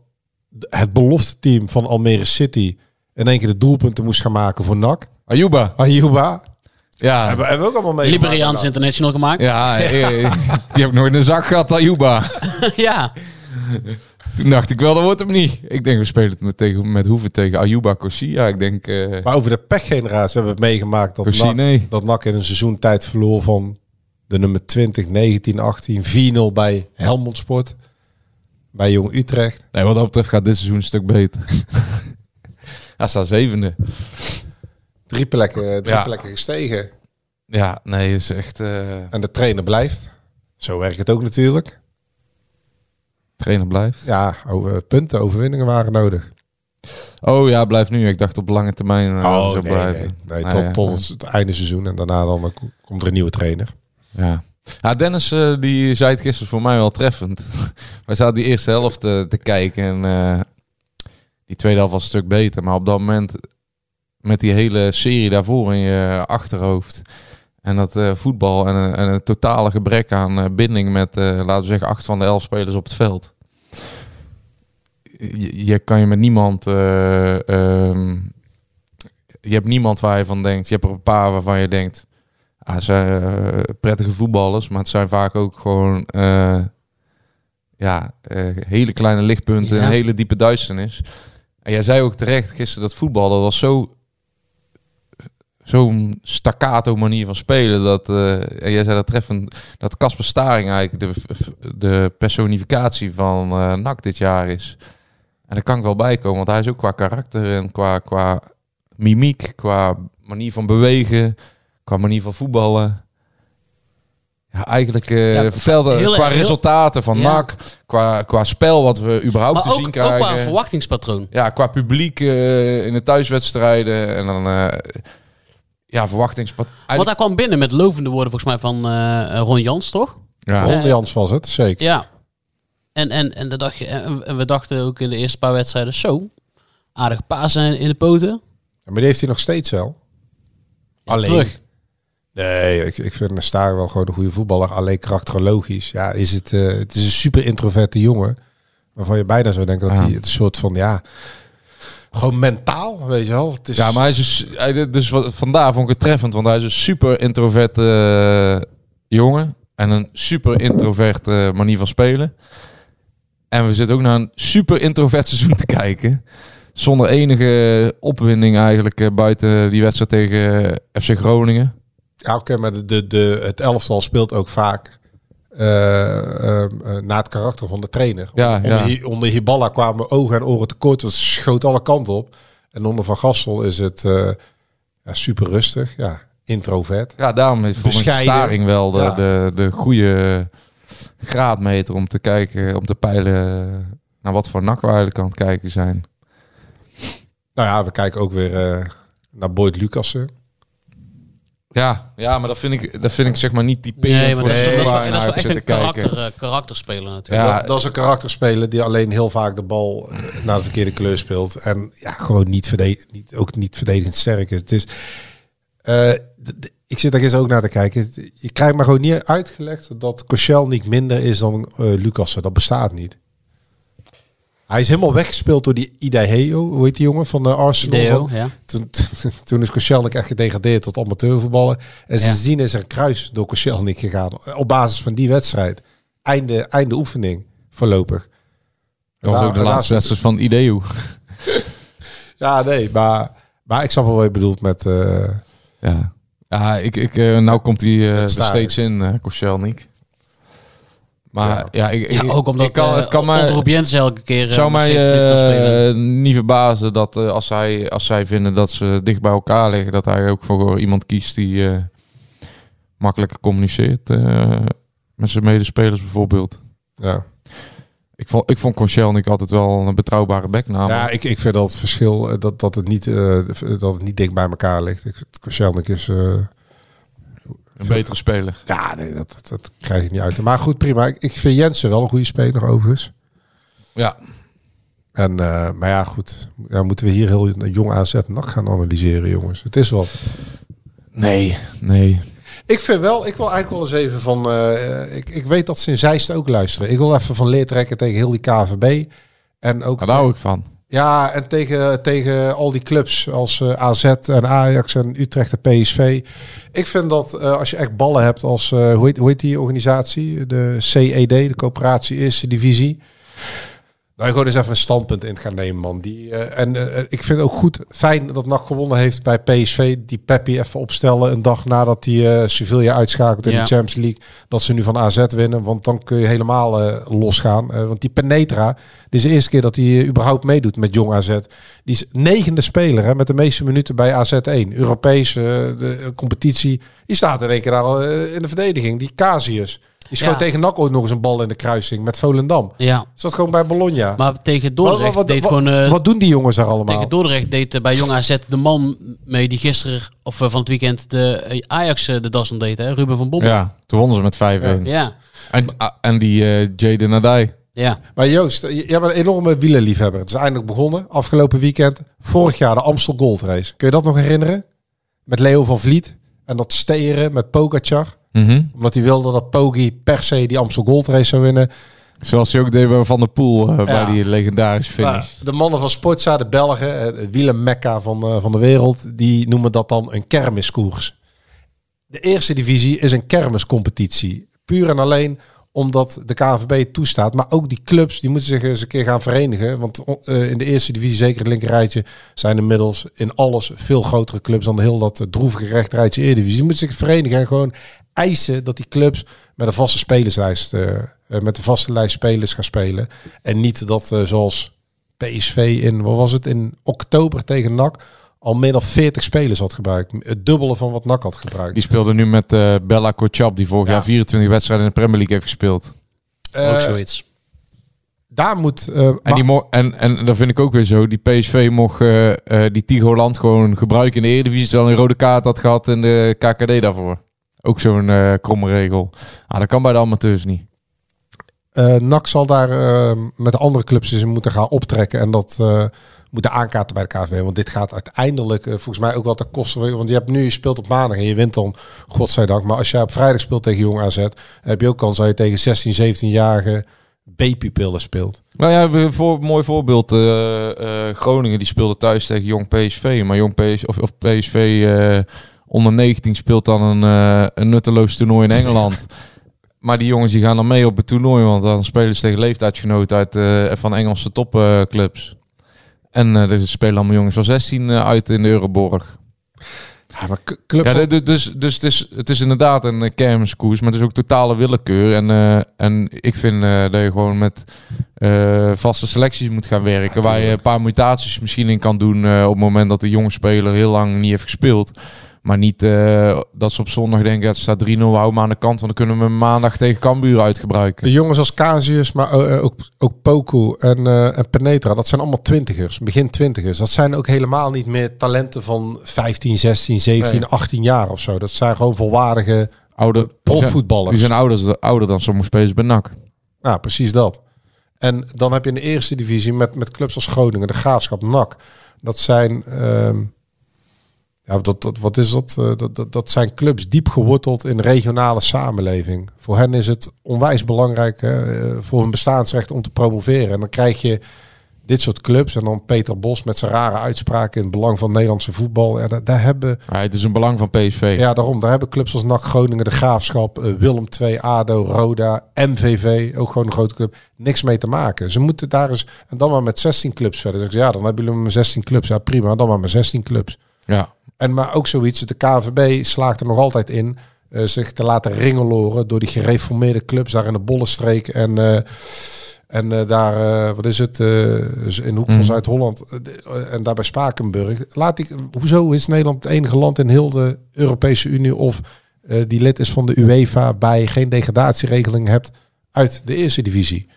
het belofte team van Almere City in één keer de doelpunten moest gaan maken voor NAC. Ayuba. Ayuba. Ja. Hebben, hebben we ook allemaal meegemaakt. Liberiaans International gemaakt. Ja, <laughs> eh, die heb ik nooit in de zak gehad, Ayuba. <laughs> ja. Toen dacht ik wel, dat wordt hem niet. Ik denk, we spelen het met, tegen, met Hoeven tegen Ayuba Corsia. Ik denk, eh Maar over de pechgeneratie hebben we meegemaakt dat Corsia, NAC, nee. dat NAC in een seizoen tijd verloor van de nummer 20, 19, 18, 4-0 bij Helmond Sport. Bij Jong Utrecht. Nee, wat dat betreft gaat dit seizoen een stuk beter. <laughs> Hij staat zevende. Drie plekken, drie Ja. plekken gestegen. Ja, nee, is echt... eh En de trainer blijft. Zo werkt het ook natuurlijk. trainer blijft. Ja, over, punten, overwinningen waren nodig. Oh ja, blijft nu. Ik dacht op lange termijn uh, Oh, zou nee, blijven. nee. nee tot, ja, tot het, einde seizoen. En daarna dan, eh, komt er een nieuwe trainer. Ja. Ja, Dennis eh, die zei het gisteren voor mij wel treffend. <laughs> Wij zaten die eerste helft eh, te kijken en eh, die tweede helft was een stuk beter. Maar op dat moment, met die hele serie daarvoor in je achterhoofd en dat eh, voetbal en, een- en een totale gebrek aan eh, binding met, eh, laten we zeggen, acht van de elf spelers op het veld. Je, je kan je met niemand... eh, ehm, je hebt niemand waar je van denkt. Je hebt er een paar waarvan je denkt... Ja, ze zijn eh, prettige voetballers, maar het zijn vaak ook gewoon eh, ja, eh, hele kleine lichtpunten, Ja. een hele diepe duisternis. En jij zei ook terecht gisteren dat voetbal dat was zo zo'n staccato manier van spelen dat eh, en jij zei dat treffend dat Casper Staring eigenlijk de, de personificatie van eh NAC dit jaar is. En daar kan ik wel bij komen, want hij is ook qua karakter en qua, qua mimiek, qua manier van bewegen, qua manier van voetballen. Ja, eigenlijk eh Ja, vertelde heel- qua heel- resultaten van Ja. NAC, qua, qua spel wat we überhaupt Maar te zien ook, ook krijgen. qua verwachtingspatroon. Ja, qua publiek eh, in de thuiswedstrijden en dan eh, ja, verwachtingspad. Want hij kwam binnen met lovende woorden volgens mij van eh, Ron Jans, toch? Ja. Ron Jans was het, zeker. Ja. En, en, en, dan dacht je, en we dachten ook in de eerste paar wedstrijden zo. Aardige paas in, in de poten. Ja, maar die heeft hij nog steeds wel. Alleen. Terug. Nee, ik, ik vind Staring wel gewoon een goede voetballer. Alleen karakterologisch. Ja, is het, eh, het is een super introverte jongen. Waarvan je bijna zou denken dat Ja. hij het een soort van, ja... Gewoon mentaal, weet je wel. Het is, Ja, maar hij is dus, dus wat, vandaar vond ik het treffend, want hij is een super introverte eh, jongen en een super introverte manier van spelen. En we zitten ook naar een super introvert seizoen te kijken. Zonder enige opwinding eigenlijk eh, buiten die wedstrijd tegen eh, FC Groningen. Ja, oké, maar de, de, de, het elftal speelt ook vaak eh, ehm, eh, naar het karakter van de trainer. Ja, onder, ja. Hi- onder Hiballa kwamen ogen en oren tekort. Het schoot alle kanten op. En onder Van Gastel is het eh, ja, super rustig. Ja, introvert. Ja, daarom is Bescheiden. staring wel de, Ja. de, de goede graadmeter om te kijken, om te peilen naar wat voor nak we eigenlijk aan het kijken zijn. Nou ja, we kijken ook weer naar Boyd Lucassen. Ja, ja, maar dat vind ik, dat vind ik zeg maar niet typerend Nee, maar voor dat is, de is, en dat is wel waar echt een te kijken. karakter, eh, karakterspeler natuurlijk. Ja, dat, dat is een karakterspeler die alleen heel vaak de bal eh, naar de verkeerde kleur speelt. En ja, gewoon niet, verde niet ook niet verdedigend sterk is. Het is eh, ik zit daar gisteren ook naar te kijken. Je krijgt maar gewoon niet uitgelegd dat Kochel niet minder is dan Lucassen. Dat bestaat niet. Hij is helemaal weggespeeld door die Idaheo, hoe heet die jongen van de Arsenal. Van- ja. Toen, <laughs> toen is Koscielnik echt gedegradeerd tot amateurvoetballen. En sindsdien is er een kruis door Koscielnik gegaan. Op basis van die wedstrijd. Einde, einde oefening, voorlopig. Dat was ook de laatste wedstrijd van Ideo. <laughs> Ja, nee, maar, maar ik snap wel wat je bedoelt met... eh, Ja, ja ik, ik, eh, nou komt hij eh, er staart. steeds in, eh Koscielnik. Maar Ja. ja, ik, ook omdat ik kan, eh, het kan mij, onder op Jens elke keer eh, zou mij 70 minuten kan spelen. eh, niet verbazen dat eh, als, zij, als zij vinden dat ze dicht bij elkaar liggen, dat hij ook voor iemand kiest die eh, makkelijker communiceert eh, met zijn medespelers bijvoorbeeld. ja. Ik vond, ik vond Koscielnik altijd wel een betrouwbare bek namelijk. ja, ik, ik vind dat het verschil, dat, dat, het niet, eh, dat het niet dicht bij elkaar ligt. Ik, Koscielnik is... eh, een betere speler. ja, nee, dat, dat, dat krijg ik niet uit. Maar goed, prima. Ik, ik vind Jensen wel een goede speler overigens. Ja, En, eh, maar ja, goed. Ja, moeten we hier heel jong AZ NAC gaan analyseren, jongens. Het is wat. nee, nee. Ik vind wel, ik wil eigenlijk wel eens even van... eh, ik, ik weet dat ze in Zeist ook luisteren. Ik wil even van leer trekken tegen heel die KVB. En ook... Daar hou ik van. Ja, en tegen, tegen al die clubs als eh, AZ en Ajax en Utrecht en PSV. Ik vind dat eh, als je echt ballen hebt als, eh, hoe, heet, hoe heet die organisatie? De CED, de Coöperatie Eerste Divisie. Nou, gewoon eens even een standpunt in gaan nemen, man. Die, eh, en eh, ik vind het ook goed, fijn dat NAC gewonnen heeft bij PSV. Die Peppi even opstellen een dag nadat hij eh Sevilla uitschakelt in Ja. de Champions League. Dat ze nu van AZ winnen, want dan kun je helemaal eh, losgaan. Want die Penetra, dit is de eerste keer dat hij überhaupt meedoet met Jong AZ. Die is negende speler hè, met de meeste minuten bij AZ1. Europees, eh, de competitie. Die staat in één keer daar in de verdediging. Die Casius. Die schoot Ja. tegen NAC ooit nog eens een bal in de kruising met Volendam. Ja, Zat gewoon bij Bologna. maar tegen Wat- Dordrecht wat, deed wat- gewoon... eh, wat doen die jongens daar allemaal? Tegen Dordrecht deed eh, bij Jong AZ de man mee die gisteren of eh, van het weekend de Ajax de das omdeed, hè? Ruben van Bommel. Ja, toen wonnen ze met 5-1. Ja, En, ah, en die eh Jaden Nadai. ja. Maar Joost, jij bent een enorme wielerliefhebber. Het is eindelijk begonnen, afgelopen weekend. Vorig jaar de Amstel Gold Race. Kun je dat nog herinneren? Met Leo van Vliet en dat steren met Pogacar. Mhm. Omdat hij wilde dat Pogi per se die Amstel Gold Race zou winnen. Zoals je ook deed bij Van der Poel eh, bij die legendarische finish. De mannen van Sportza, de Belgen, het het wielermekka van, eh, van de wereld, die noemen dat dan een kermiskoers. De eerste divisie is een kermiscompetitie. Puur en alleen omdat de KNVB het toestaat. Maar ook die clubs, die moeten zich eens een keer gaan verenigen. Want eh, in de eerste divisie, zeker het linkerrijtje, zijn inmiddels in alles veel grotere clubs dan heel dat eh, droevige rechterrijtje Eredivisie. Die moeten zich verenigen en gewoon eisen dat die clubs met een vaste spelerslijst, eh, eh, met een vaste lijst spelers gaan spelen. En niet dat eh, zoals PSV in, wat was het, in oktober tegen NAC al meer dan 40 spelers had gebruikt. Het dubbele van wat NAC had gebruikt. Die speelde nu met eh, Bella Kotschap, die vorig Ja. jaar 24 wedstrijden in de Premier League heeft gespeeld. Eh, ook zoiets. daar moet... eh, En, die mo en, en dat vind ik ook weer zo. Die PSV mocht eh, eh, die Tigo Land gewoon gebruiken in de Eredivisie. Terwijl een rode kaart had gehad in de KKD daarvoor. Ook zo'n eh, kromme regel. Ah, dat kan bij de amateurs niet. NAC zal daar eh, met de andere clubs in moeten gaan optrekken en dat eh, moeten aankaarten bij de KVB. Want dit gaat uiteindelijk volgens mij ook wel ten koste van... Want je hebt nu, je speelt op maandag en je wint dan, godzijdank. Maar als je op vrijdag speelt tegen Jong AZ, heb je ook kans dat je tegen 16, 17-jarige B-pupillen speelt. Nou ja, we- voor, mooi voorbeeld. Groningen die speelde thuis tegen Jong PSV. Maar Jong PSV, of, of PSV onder 19 speelt dan een, eh, een nutteloos toernooi in <laughs> Engeland. Maar die jongens die gaan dan mee op het toernooi. Want dan spelen ze tegen leeftijdsgenoten uit, eh, van Engelse topclubs. en eh er spelen allemaal jongens van 16 eh, uit in de Euroborg. Ja, maar. Ja, dus, dus het, is, het is inderdaad een kermiskoers, maar het is ook totale willekeur. En, en ik vind dat je gewoon met vaste selecties moet gaan werken. waar je een paar mutaties misschien in kan doen op het moment dat de jonge speler heel lang niet heeft gespeeld. Maar niet eh, dat ze op zondag denken, het staat 3-0, hou maar aan de kant. Want dan kunnen we maandag tegen Cambuur uitgebruiken. De jongens als Casius, maar eh, eh, ook, ook Poku en, en Penetra, dat zijn allemaal twintigers, begin twintigers. Dat zijn ook helemaal niet meer talenten van 15, 16, 17, Nee. 18 jaar of zo. Dat zijn gewoon volwaardige Ouder, profvoetballers. Die zijn ouder, ouder dan sommige spelers bij NAC. Ja, precies dat. En dan heb je in de eerste divisie met, met clubs als Groningen, de Graafschap, NAC. Dat zijn, ehm, ja, dat, dat, wat is dat? Eh, dat, dat? Dat zijn clubs diep geworteld in regionale samenleving. Voor hen is het onwijs belangrijk hè, eh, voor hun bestaansrecht om te promoveren. En dan krijg je dit soort clubs. En dan Peter Bos met zijn rare uitspraken in het belang van Nederlandse voetbal. Ja, daar, daar hebben, Ja, het is een belang van PSV. ja, daarom, daar hebben clubs als NAC Groningen, de Graafschap, eh, Willem II, ADO, Roda, MVV, ook gewoon een grote club, niks mee te maken. Ze moeten daar eens, en dan maar met 16 clubs verder. Dus ja, dan hebben jullie maar 16 clubs. Ja, prima, dan maar met 16 clubs. Ja. En maar ook zoiets, de KVB slaagt er nog altijd in eh, zich te laten ringeloren door die gereformeerde clubs daar in de Bollenstreek en, eh, en eh, daar, wat is het, in hoek van Mm. Zuid-Holland en daar bij Spakenburg. Laat ik, hoezo is Nederland het enige land in heel de Europese Unie of die lid is van de UEFA bij geen degradatieregeling hebt uit de eerste divisie?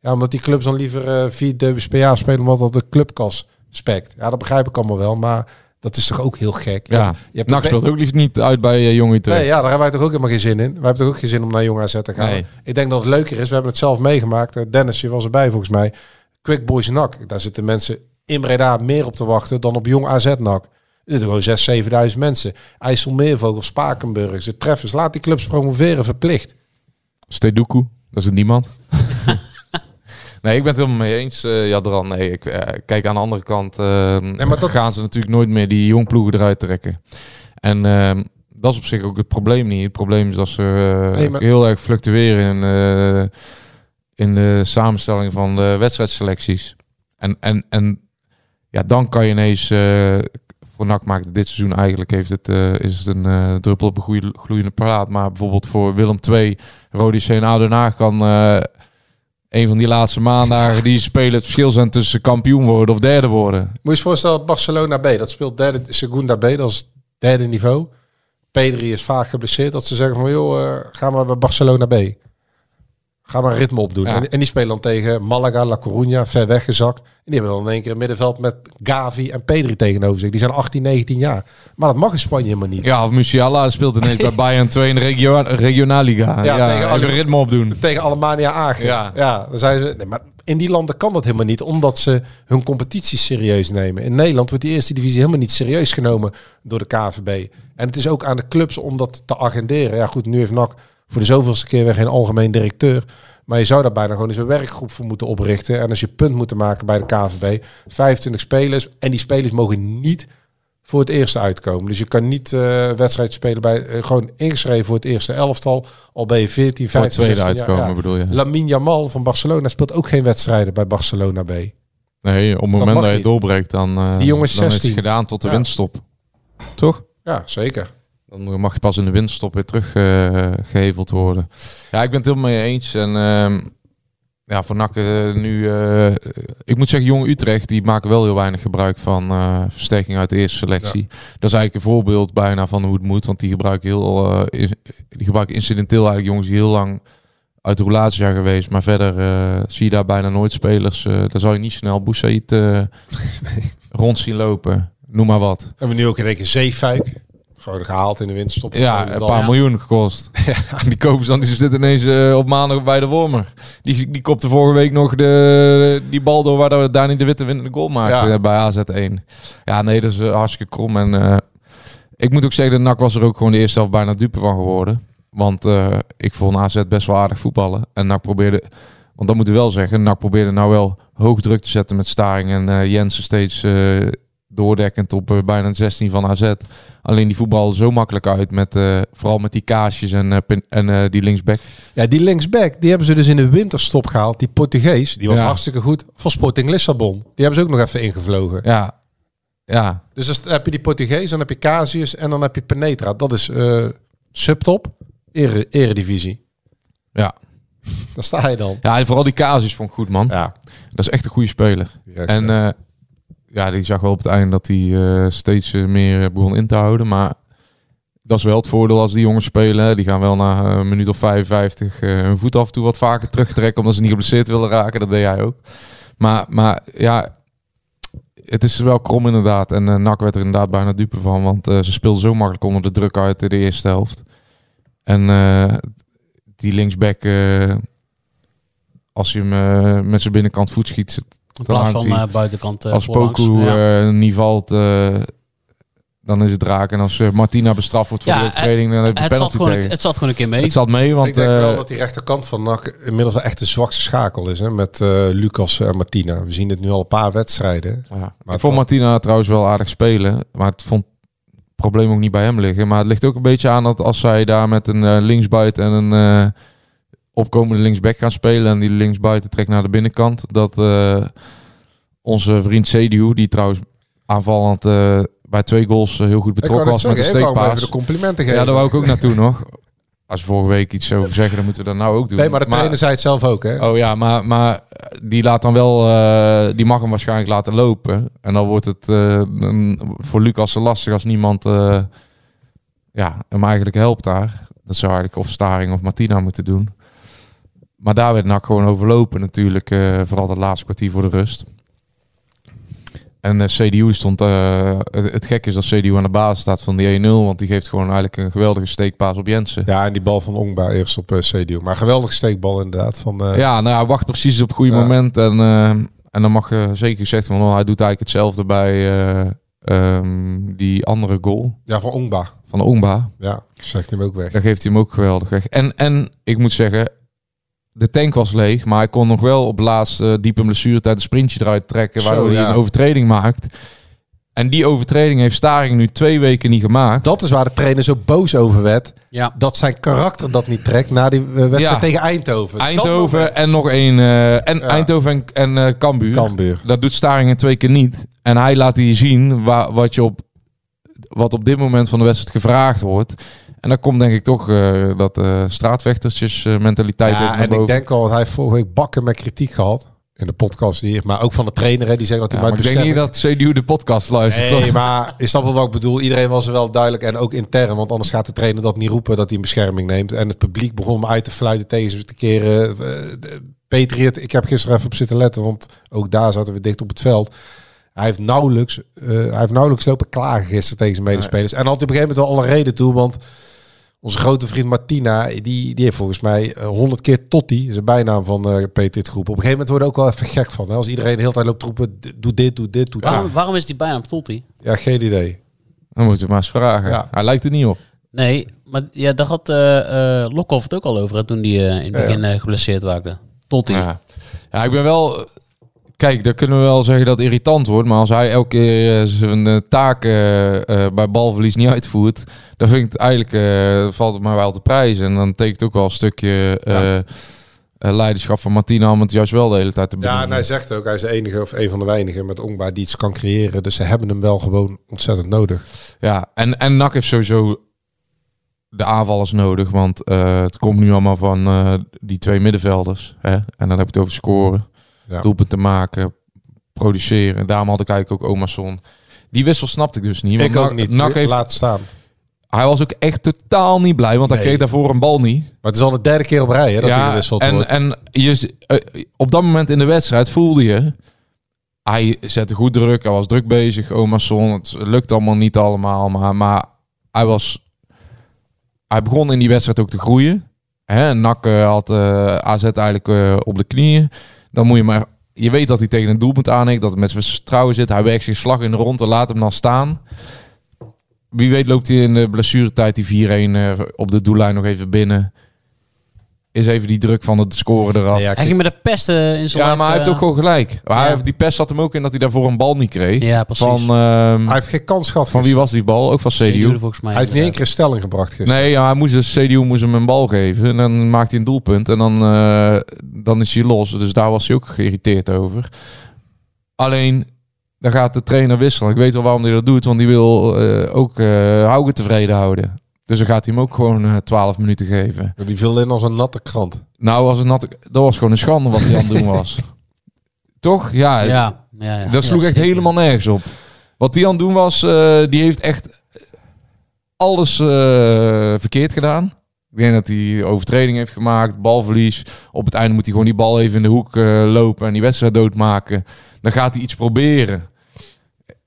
Ja, omdat die clubs dan liever vier derbys per jaar spelen omdat dat de clubkas spekt. Ja, dat begrijp ik allemaal wel, maar dat is toch ook heel gek. Ja, je hebt NAC speelt ook liefst niet uit bij uh, Jong Utrecht. Nee, ja, daar hebben wij toch ook helemaal geen zin in. Wij hebben toch ook geen zin om naar Jong AZ te gaan. Nee. Ik denk dat het leuker is. We hebben het zelf meegemaakt. Eh, Dennis, je was erbij volgens mij. Quick Boys NAC. Daar zitten mensen in Breda meer op te wachten dan op Jong AZ NAC. Er zitten gewoon 6.000, 7.000 mensen. IJsselmeervogel, Spakenburg, ze treffers. Laat die clubs promoveren, verplicht. Stedoku, dat is het niemand. <laughs> nee, ik ben het helemaal mee eens, eh Jadran. Nee, ik, eh, kijk aan de andere kant eh, maar dat- gaan ze natuurlijk nooit meer die jongploegen eruit trekken. En eh, dat is op zich ook het probleem niet. Het probleem is dat ze eh, Nee, maar- heel erg fluctueren in, in de samenstelling van de wedstrijdselecties. En, en, en ja, dan kan je ineens... voor NAC maakt het dit seizoen eigenlijk heeft het, is het een druppel op een goede, gloeiende plaat. Maar bijvoorbeeld voor Willem II, Rodi C en Den Haag kan een van die laatste maandagen die spelen het verschil zijn tussen kampioen worden of derde worden. Moet je je voorstellen, Barcelona B, dat speelt derde, Segunda B, dat is derde niveau. Pedri is vaak geblesseerd. Dat ze zeggen van, joh, eh, ga maar bij Barcelona B. Ga maar ritme opdoen. Ja. En, en die spelen dan tegen Malaga, La Coruña, ver weggezakt. En die hebben dan in één keer een middenveld met Gavi en Pedri tegenover zich. Die zijn 18, 19 jaar. Maar dat mag in Spanje helemaal niet. Ja, of Musiala speelt ineens bij <laughs> Bayern 2 in de regio Regionalliga. Ja, Ja, tegen alle- ritme opdoen. Tegen Alemania Aachen. Ja. ja dan zijn ze, nee, maar in die landen kan dat helemaal niet, omdat ze hun competitie serieus nemen. In Nederland wordt die eerste divisie helemaal niet serieus genomen door de KVB. En het is ook aan de clubs om dat te agenderen. Ja goed, nu heeft NAC voor de zoveelste keer weer geen algemeen directeur. Maar je zou daar bijna gewoon eens een werkgroep voor moeten oprichten. En als je punt moeten maken bij de KVB, 25 spelers. En die spelers mogen niet voor het eerste uitkomen. Dus je kan niet eh wedstrijd spelen bij eh, gewoon ingeschreven voor het eerste elftal. Al ben je 14, Voor het 15, tweede 16 jaar. uitkomen Ja. bedoel je. Lamine Yamal van Barcelona speelt ook geen wedstrijden bij Barcelona B. Nee, op het moment dat je doorbreekt, dan, eh, Die jongen is dan is 16. het gedaan tot de Ja. winststop. Toch? Ja, zeker. Dan mag pas in de winststop weer terug eh, geheveld worden. Ja, ik ben het helemaal mee eens. En ehm, ja, voor NAC eh, nu... eh, ik moet zeggen, Jong Utrecht, die maken wel heel weinig gebruik van versterking uit de eerste selectie. Dat is eigenlijk een voorbeeld bijna van hoe het moet. Want die gebruiken heel... die gebruiken incidenteel eigenlijk jongens die heel lang uit de roulatie zijn geweest. Maar verder zie je daar bijna nooit spelers. daar zou je niet snel Boussaïd eh <laughs> rond zien lopen. Noem maar wat. Hebben we nu ook in één keer Zeefuik. Gewoon gehaald in de winterstop. Ja, En een paar miljoen gekost. <laughs> <laughs> Die kopen ze dan, die zit ineens eh, op maandag bij de Wormer. Die, die kopte vorige week nog de, die bal door waar we Dani de Witte winnende goal maakte Ja. bij AZ1. Ja, nee, dat is eh, hartstikke krom. En eh, ik moet ook zeggen, de NAC was er ook gewoon de eerste helft bijna dupe van geworden. Want ik vond AZ best wel aardig voetballen. En NAC probeerde, want dat moeten we wel zeggen, NAC probeerde nou wel hoog druk te zetten met Staring en Jensen steeds doordekkend op eh, bijna een 16 van AZ. Alleen die voetbal zo makkelijk uit, met, eh, vooral met die kaasjes en, eh, pin- en die linksback. Ja, die linksback, die hebben ze dus in de winterstop gehaald. Die Portugees, die was Ja. hartstikke goed. Voor Sporting Lissabon. Die hebben ze ook nog even ingevlogen. Ja, ja, Dus dan heb je die Portugees, dan heb je Casius en dan heb je Penetra. Dat is subtop, ere, eredivisie. ja. Daar sta je dan. ja en vooral die kaasjes vond ik goed, man. Ja. Dat is echt een goede speler. En ja. Ja, die zag wel op het einde dat hij eh, steeds eh, meer eh, begon in te houden. Maar dat is wel het voordeel als die jongens spelen. Die gaan wel na een minuut of 55 eh, hun voet af toe wat vaker terugtrekken. Omdat ze niet geblesseerd willen raken. Dat deed hij ook. Maar, maar ja, het is wel krom inderdaad. En eh NAC werd er inderdaad bijna dupe van. Want ze speelden zo makkelijk onder de druk uit de eerste helft. En die linksback, als je hem met zijn binnenkant voet schiet, In plaats van eh, buitenkant eh als. Poku Ja. eh, niet valt, eh, dan is het raak. En als eh, Martina bestraft wordt voor Ja, de overtreding, dan heb je Het zat, penalty gewoon, het zat gewoon een keer mee. Het zat mee, want ik denk wel dat die rechterkant van NAC inmiddels wel echt de zwakste schakel is. Hè, met eh, Lucas en Martina. We zien het nu al een paar wedstrijden. ja. Maar ik vond dat- Martina trouwens wel aardig spelen. Maar het vond het probleem ook niet bij hem liggen. Maar het ligt ook een beetje aan dat als zij daar met een eh, linksbuiten en een eh, opkomende linksback gaan spelen... en die linksbuiten trekt naar de binnenkant... dat eh, onze vriend Sediu, die trouwens aanvallend eh, bij twee goals eh, heel goed betrokken was met de steekpaas... de complimenten geven. Ja, daar wou ik ook naartoe nog. <laughs> Als we vorige week iets over zeggen, dan moeten we dat nou ook doen. Nee, maar de trainer zei het zelf ook. Hè? Oh ja, maar, maar die laat dan wel, die mag hem waarschijnlijk laten lopen. En dan wordt het voor Lucas lastig als niemand ja, hem eigenlijk helpt daar. Dat zou eigenlijk of Staring of Martina moeten doen. Maar daar werd NAC gewoon overlopen natuurlijk. eh, vooral dat laatste kwartier voor de rust. En eh, CDU stond... eh, het, het gek is dat CDU aan de basis staat van die 1-0. Want die geeft gewoon eigenlijk een geweldige steekpaas op Jensen. Ja, en die bal van Ongba eerst op uh, CDU. Maar geweldig steekbal inderdaad. Van, Ja, nou hij wacht precies op het goede Ja. moment. En, en dan mag je zeker gezegd worden, hij doet eigenlijk hetzelfde bij eh, ehm, die andere goal ja, van Ongba. van Ongba. Ja, zegt hem ook weg. Daar geeft hij hem ook geweldig weg. En, en ik moet zeggen, de tank was leeg, maar hij kon nog wel op laatst uh, diepe blessuretijd een sprintje eruit trekken, Zo, waardoor ja. hij een overtreding maakt. En die overtreding heeft Staring nu twee weken niet gemaakt. Dat is waar de trainer zo boos over werd. Ja. Dat zijn karakter dat niet trekt na die eh, wedstrijd Ja. tegen Eindhoven. Eindhoven en nog één. eh, en Ja. Eindhoven en, en eh, Cambuur. Cambuur. Dat doet Staringen twee keer niet. En hij laat hier zien waar, wat, je op, wat op dit moment van de wedstrijd gevraagd wordt. En dan komt denk ik toch eh, dat eh straatvechtersjes eh, mentaliteit Ja, naar en ik denk al, want hij heeft vorige week bakken met kritiek gehad. In de podcast hier. Maar ook van de trainer, hè, die zegt dat hij Ja, maar maar ik denk niet dat CDU de podcast luistert. Nee, toch? maar is dat wel wat ik bedoel? Iedereen was er wel duidelijk en ook intern. Want anders gaat de trainer dat niet roepen dat hij een bescherming neemt. En het publiek begon hem uit te fluiten tegen ze te keren. Rit, ik heb gisteren even op zitten letten, want ook daar zaten we dicht op het veld. Hij heeft nauwelijks, hij heeft nauwelijks lopen klagen gisteren tegen zijn medespelers. En had hij op een gegeven moment wel alle reden toe, want onze grote vriend Martina, die, die heeft volgens mij eh, honderd keer Totti, is een bijnaam van eh Peter Rit groep. Op een gegeven moment worden we ook wel even gek van. Hè? Als iedereen de hele tijd loopt te roepen, "D- doe dit, doe dit, doe dat. Waarom, waarom is die bijnaam Totti? Ja, geen idee. Dan moeten we maar eens vragen. Ja. Hij lijkt er niet op. Nee, maar ja, daar had eh eh Lokhoff het ook al over hè, toen die eh, in het begin eh, geblesseerd raakte. Totti. Ja. ja, ik ben wel... Kijk, daar kunnen we wel zeggen dat het irritant wordt. Maar als hij elke keer eh, zijn eh, taken eh, bij balverlies niet uitvoert... dan vind ik het eigenlijk... valt het maar wel te prijzen. En dan betekent het ook wel een stukje... leiderschap van Martina om het juist wel de hele tijd te Ja, benoemen. en hij zegt ook, hij is de enige of een van de weinigen met Ongba die iets kan creëren. Dus ze hebben hem wel gewoon ontzettend nodig. Ja, en, en NAC heeft sowieso de aanvallers nodig. Want het komt nu allemaal van die twee middenvelders. Hè? En dan heb je het over scoren, Ja. doelpunten maken, produceren. Daarom had ik eigenlijk ook Omerson. Die wissel snapte ik dus niet. Ik ook niet. NAC heeft, Laat staan. hij was ook echt totaal niet blij. Want hij Nee. kreeg daarvoor een bal niet. Maar het is al de derde keer op rij hè, dat hij gewisseld en, wordt. en je, eh, op dat moment in de wedstrijd voelde je... Hij zette goed druk, hij was druk bezig, Omerson. Het lukt allemaal niet allemaal, maar, maar hij was... Hij begon in die wedstrijd ook te groeien. Hè, NAC eh, had eh, AZ eigenlijk op de knieën. Dan moet je maar... Je weet dat hij tegen een doelpunt aanheekt, dat hij met zijn vertrouwen zit. Hij werkt zich slag in de ronde, laat hem dan staan. Wie weet loopt hij in de blessuretijd die 4-1 eh, op de doellijn nog even binnen. Is even die druk van het scoren eraf. Nee, ja, Hij ging met de pesten in zijn Ja, maar hij heeft eh, ook gewoon gelijk. Maar hij ja. heeft, die pest zat hem ook in dat hij daarvoor een bal niet kreeg. Ja, precies. Van, ehm, hij heeft geen kans gehad. van wie was die bal? Ook van CDU CDU. volgens mij. Hij heeft niet één keer een stelling gebracht gisteren. Nee, ja, hij moest dus, CDU moest hem een bal geven. En dan maakt hij een doelpunt. En dan, eh, dan is hij los. Dus daar was hij ook geïrriteerd over. Alleen, dan gaat de trainer wisselen. Ik weet wel waarom hij dat doet. Want die wil eh, ook uh, Haugen tevreden houden. Dus dan gaat hij hem ook gewoon eh, 12 minuten geven. Die viel in als een natte krant. Nou, was het nat, dat was gewoon een schande wat hij aan het doen was. <laughs> Toch? Ja, Ja, ja, ja. Dat sloeg Ja, echt zeker. helemaal nergens op. Wat die aan het doen was, eh, die heeft echt alles eh, verkeerd gedaan. Ik denk dat hij overtreding heeft gemaakt, balverlies. Op het einde moet hij gewoon die bal even in de hoek eh, lopen en die wedstrijd doodmaken. Dan gaat hij iets proberen.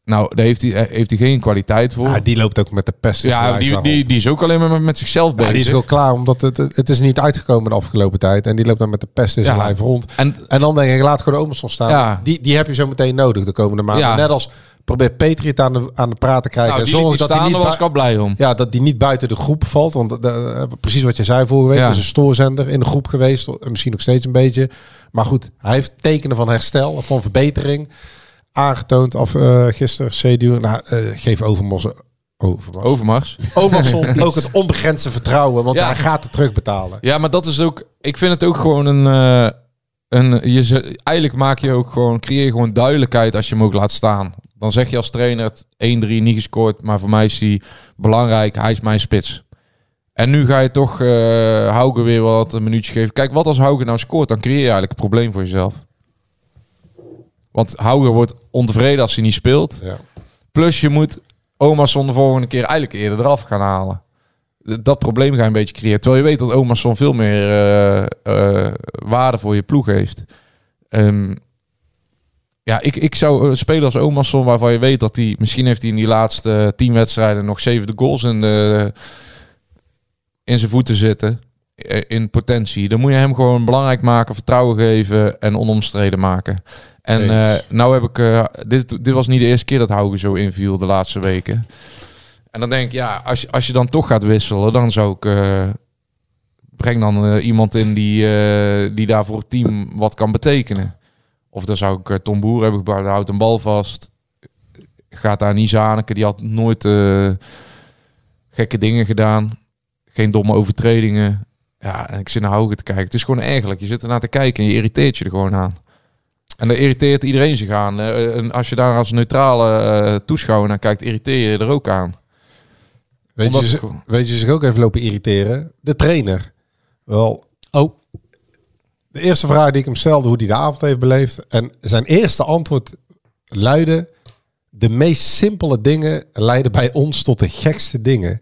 Nou, daar heeft hij, eh, heeft hij geen kwaliteit voor. Ja, die loopt ook met de pest. in zijn Ja, lijf die, die, die is ook alleen maar met, zichzelf Ja, bezig. die is ook klaar, omdat het, het, is niet uitgekomen de afgelopen tijd. En die loopt dan met de pest in zijn Ja. lijf rond. En En dan denk ik, laat gewoon de Omerson staan. Ja. Die, die heb je zo meteen nodig de komende maanden. Net als Probeer Petri het aan de, aan de praat te krijgen. Nou, en zorg dat hij niet was ik al blij om. ja, dat die niet buiten de groep valt. Want eh, precies wat je zei vorige week. Ja. is een stoorzender in de groep geweest. En misschien nog steeds een beetje. Maar goed, hij heeft tekenen van herstel, van verbetering aangetoond. Of eh gisteren, CDU. Nou, eh, geef Overmars. Overmars. Overmars. Overmars <laughs> ook het onbegrensde vertrouwen. Want Ja. hij gaat het terugbetalen. Ja, maar dat is ook. Ik vind het ook gewoon een. eh, een je, ze- eigenlijk maak je ook gewoon. Creëer je gewoon duidelijkheid als je hem ook laat staan. Dan zeg je als trainer: het 1-3 niet gescoord. Maar voor mij is hij belangrijk. Hij is mijn spits. En nu ga je toch eh Hauge weer wat een minuutje geven. Kijk, wat als Hauge nou scoort? Dan creëer je eigenlijk een probleem voor jezelf. Want Hauge wordt ontevreden als hij niet speelt. Ja. Plus je moet Omerson de volgende keer eigenlijk eerder eraf gaan halen. Dat probleem ga je een beetje creëren. Terwijl je weet dat Omerson veel meer eh, eh, waarde voor je ploeg heeft. Ehm, ja, ik, ik zou een speler als Omerson, waarvan je weet dat hij... Misschien heeft hij in die laatste tien wedstrijden nog zeven de goals in, de, in zijn voeten zitten. eh, In potentie. Dan moet je hem gewoon belangrijk maken, vertrouwen geven en onomstreden maken. En eh, nou heb ik... eh, dit, dit was niet de eerste keer dat Hauge zo inviel de laatste weken. En dan denk ik, ja, als, je- als je dan toch gaat wisselen, dan zou ik... eh, breng dan iemand in die, die daar voor het team wat kan betekenen. Of dan zou ik Tom Boer hebben gebouwd, houdt een bal vast. Gaat daar niet Zaneke, die had nooit gekke dingen gedaan. Geen domme overtredingen. Ja, en ik zit naar Hauge te kijken. Het is gewoon eigenlijk, je zit ernaar te kijken en je irriteert je er gewoon aan. En dan irriteert iedereen zich aan. Eh, En als je daar als neutrale eh, toeschouwer naar kijkt, irriteer je er ook aan. Weet, Omdat je, weet je zich ook even lopen irriteren? De trainer. Wel, Oh, de eerste vraag die ik hem stelde, hoe hij de avond heeft beleefd. En zijn eerste antwoord luidde... De meest simpele dingen leiden bij ons tot de gekste dingen.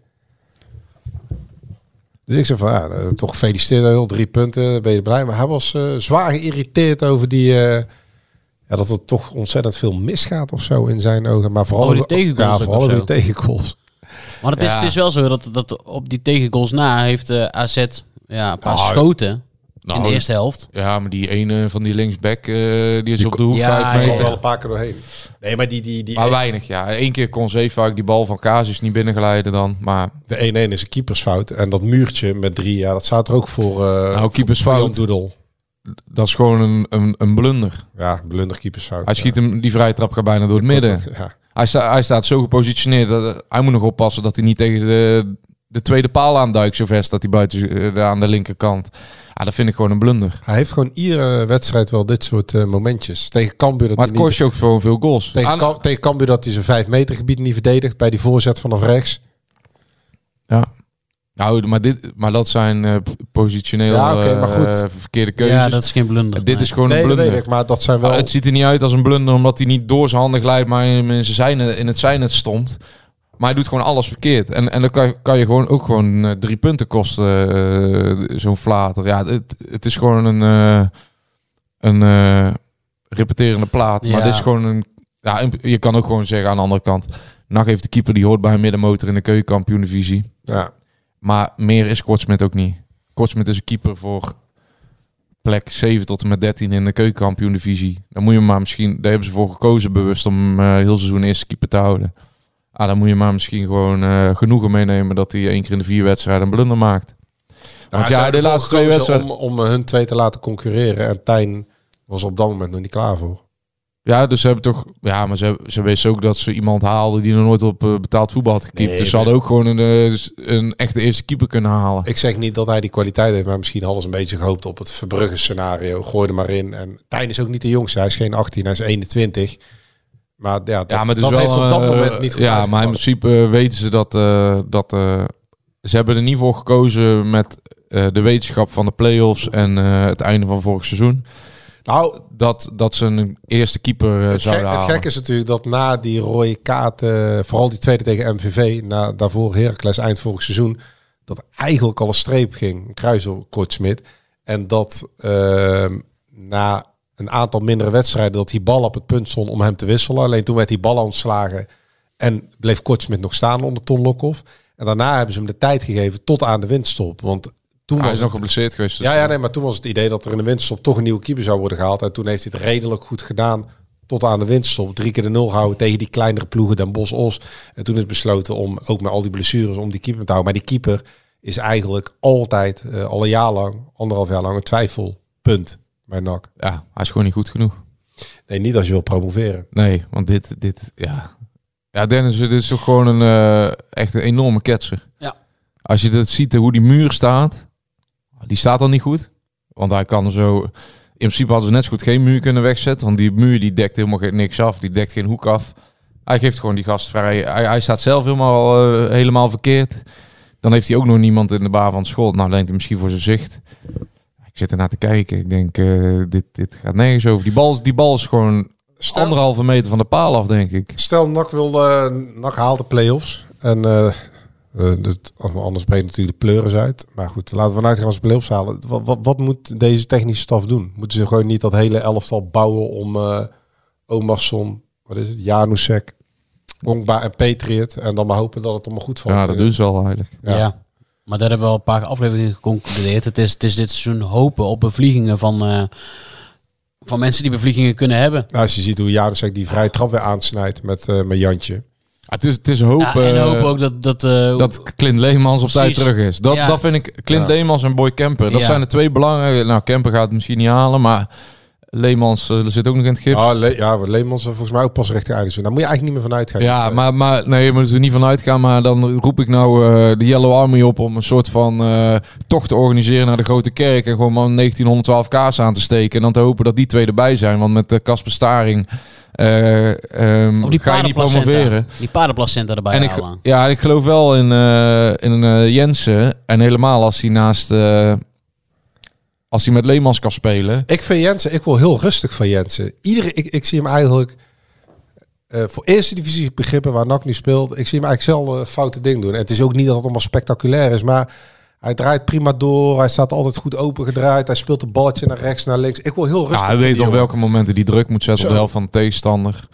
Dus ik zei van, ja, eh, toch gefeliciteerd, heel drie punten, dan ben je blij. Maar hij was eh, zwaar geïrriteerd over die... eh, ja, dat er toch ontzettend veel misgaat of zo in zijn ogen. Maar vooral Over die tegengoals Ja, vooral over die tegengoals. maar het is, Ja. het is wel zo dat, dat op die tegengoals na heeft eh, AZ ja, een paar Nou, schoten nou, in de eerste helft. Ja, maar die ene van die linksback, eh, die is op de hoek ja, vijf Er meter. wel een paar keer doorheen. Nee, maar die, die, die, Maar weinig, ja. Eén keer kon Zeefuik die bal van Casus niet binnengeleiden dan. Maar De 1-1 is een keepersfout. En dat muurtje met drie, ja, dat staat er ook voor. eh Nou, keepersfout. voor. Dat is gewoon een, een, een blunder. Ja, blunder keepersfout. Hij schiet hem, die vrije trap gaat bijna door het midden. Ja. Hij, sta, hij staat zo gepositioneerd dat hij moet nog oppassen dat hij niet tegen de, de tweede paal aanduikt zo vast dat hij buiten eh, aan de linkerkant. Ja, dat vind ik gewoon een blunder. Hij heeft gewoon iedere wedstrijd wel dit soort eh, momentjes. Tegen Cambuur dat Maar hij het kost je ook gewoon veel goals. Tegen, Aan- Cam- tegen Cambuur dat hij zijn 5 meter gebied niet verdedigt bij die voorzet vanaf rechts. ja. Nou, maar, dit, maar dat zijn eh, p- positioneel Ja, oké, maar goed. eh, verkeerde keuzes. Ja, dat is geen blunder. dit nee. is gewoon Nee, een dat blunder. weet ik. Maar dat zijn wel... Ah, Het ziet er niet uit als een blunder omdat hij niet door zijn handen glijdt, maar in, in, zijn zijne, in het zijnet stond. Maar hij doet gewoon alles verkeerd. En, en dan kan, je- kan je gewoon ook gewoon eh, drie punten kosten, eh, zo'n flater. Ja, het, het is gewoon een, eh, een eh, repeterende plaat. Maar Ja. dit is gewoon een... Ja, je kan ook gewoon zeggen aan de andere kant... NAC heeft de keeper die hoort bij een middenmotor in de keukenkampioen-divisie. ja. Maar meer is Kortsmit ook niet. Kortsmit is een keeper voor plek 7 tot en met 13 in de keukenkampioen-divisie. Dan moet je maar misschien, daar hebben ze voor gekozen bewust om eh, heel seizoen eerste keeper te houden. Ah, dan moet je maar misschien gewoon eh, genoegen meenemen dat hij één keer in de vier wedstrijden een blunder maakt. Want ze ja, de laatste twee wedstrijden. Om, om hun twee te laten concurreren. En Tijn was op dat moment nog niet klaar voor. Ja, dus ze hebben toch. Ja, maar ze, ze wisten ook dat ze iemand haalden die nog nooit op eh, betaald voetbal had gekiept. Nee, dus ze hadden ook gewoon een, eh, een echte eerste keeper kunnen halen. Ik zeg niet dat hij die kwaliteit heeft, maar misschien hadden ze een beetje gehoopt op het Verbrugge scenario. Gooi er maar in. En Tijn is ook niet de jongste. Hij is geen 18, hij is 21. Maar ja, dat, Ja, maar dat wel, heeft op dat eh, moment niet goed Ja, maar in principe weten ze dat, dat ze hebben er niet voor gekozen met de wetenschap van de play-offs en het einde van vorig seizoen. Nou, Dat, dat ze een eerste keeper eh, het, gek, zouden het halen. gek is natuurlijk dat na die rode kaart, eh, vooral die tweede tegen MVV, na, daarvoor Heracles eind vorig seizoen, dat eigenlijk al een streep ging, een kruis op Kortsmit. En dat ehm, na een aantal mindere wedstrijden, dat die bal op het punt stond om hem te wisselen. Alleen toen werd die bal ontslagen en bleef Kortsmit nog staan onder Ton Lokhoff. En daarna hebben ze hem de tijd gegeven tot aan de windstop. Want toen Hij was is nog geblesseerd geweest. dus- ja, ja, nee, maar toen was het idee dat er in de winterstop toch een nieuwe keeper zou worden gehaald. En toen heeft hij het redelijk goed gedaan tot aan de winterstop. Drie keer de nul gehouden tegen die kleinere ploegen, Den Bos, Os. En toen is besloten om, ook met al die blessures, om die keeper te houden. Maar die keeper is eigenlijk altijd, eh, al een jaar lang, anderhalf jaar lang, een twijfelpunt bij NAC. Ja, hij is gewoon niet goed genoeg. Nee, niet als je wil promoveren. Nee, want dit, dit ja. Ja, Dennis, dit is toch gewoon een, eh, echt een enorme ketser. Ja. Als je dat ziet, hoe die muur staat, die staat al niet goed. Want hij kan zo, in principe hadden ze net zo goed geen muur kunnen wegzetten. Want die muur die dekt helemaal niks af, die dekt geen hoek af. Hij geeft gewoon die gast vrij. Hij, hij staat zelf helemaal, eh, helemaal verkeerd. Dan heeft hij ook nog niemand in de baan van school. Nou, denkt hij misschien voor zijn zicht. Ik zit ernaar te kijken. Ik denk, eh, dit, dit gaat nergens over. Die bal, die bal is gewoon Stel- anderhalve meter van de paal af, denk ik. Stel, NAC, wil, eh NAC haalt de play-offs. En eh, eh, dat, anders breekt natuurlijk de pleuris uit. Maar goed, laten we vanuit gaan als play-offs halen. Wat, wat, wat moet deze technische staf doen? Moeten ze gewoon niet dat hele elftal bouwen om eh Omarsson, wat is het, Janusek, Ongba en Patriot. En dan maar hopen dat het allemaal goed valt. Ja, dat doen ze al eigenlijk. Ja. Ja. Maar daar hebben we al een paar afleveringen geconcludeerd. Het is, het is dit seizoen hopen op bevliegingen van, eh, van mensen die bevliegingen kunnen hebben. Nou, als je ziet hoe Janusek die vrije trap weer aansnijdt met, eh, met Jantje. Het is, het is hopen Ja, en hopen ook dat... dat, eh, dat Clint Leemans op tijd terug is. Dat, Ja. dat vind ik, Clint Ja. Leemans en Boy Kemper. Dat Ja. zijn de twee belangrijke. Nou, Kemper gaat het misschien niet halen, maar Leemans eh, zit ook nog in het gips. Ja, Le ja Leemans is volgens mij ook pas Eindhoven. Daar moet je eigenlijk niet meer van uitgaan. Ja, Die maar, maar nee, je moet er niet van uitgaan. Maar dan roep ik nou eh, de Yellow Army op om een soort van eh, tocht te organiseren naar de grote kerk. En gewoon maar 1912 kaas aan te steken. En dan te hopen dat die twee erbij zijn. Want met de Casper Staring eh, ehm, die ga je niet promoveren. Die paardenplacenta erbij En ik, halen. ja, ik geloof wel in, eh in eh, Jensen. En helemaal als hij naast... eh, als hij met Leemans kan spelen. Ik vind Jensen, ik wil heel rustig van Jensen. Iedere, ik, ik zie hem eigenlijk eh, voor eerste divisie begrippen waar NAC nu speelt. Ik zie hem eigenlijk zelf foute ding doen. En het is ook niet dat het allemaal spectaculair is, maar hij draait prima door. Hij staat altijd goed open gedraaid. Hij speelt een balletje naar rechts, naar links. Ik wil heel rustig. Ja, hij weet op welke momenten die druk moet zetten op de Zo. helft van de tegenstander.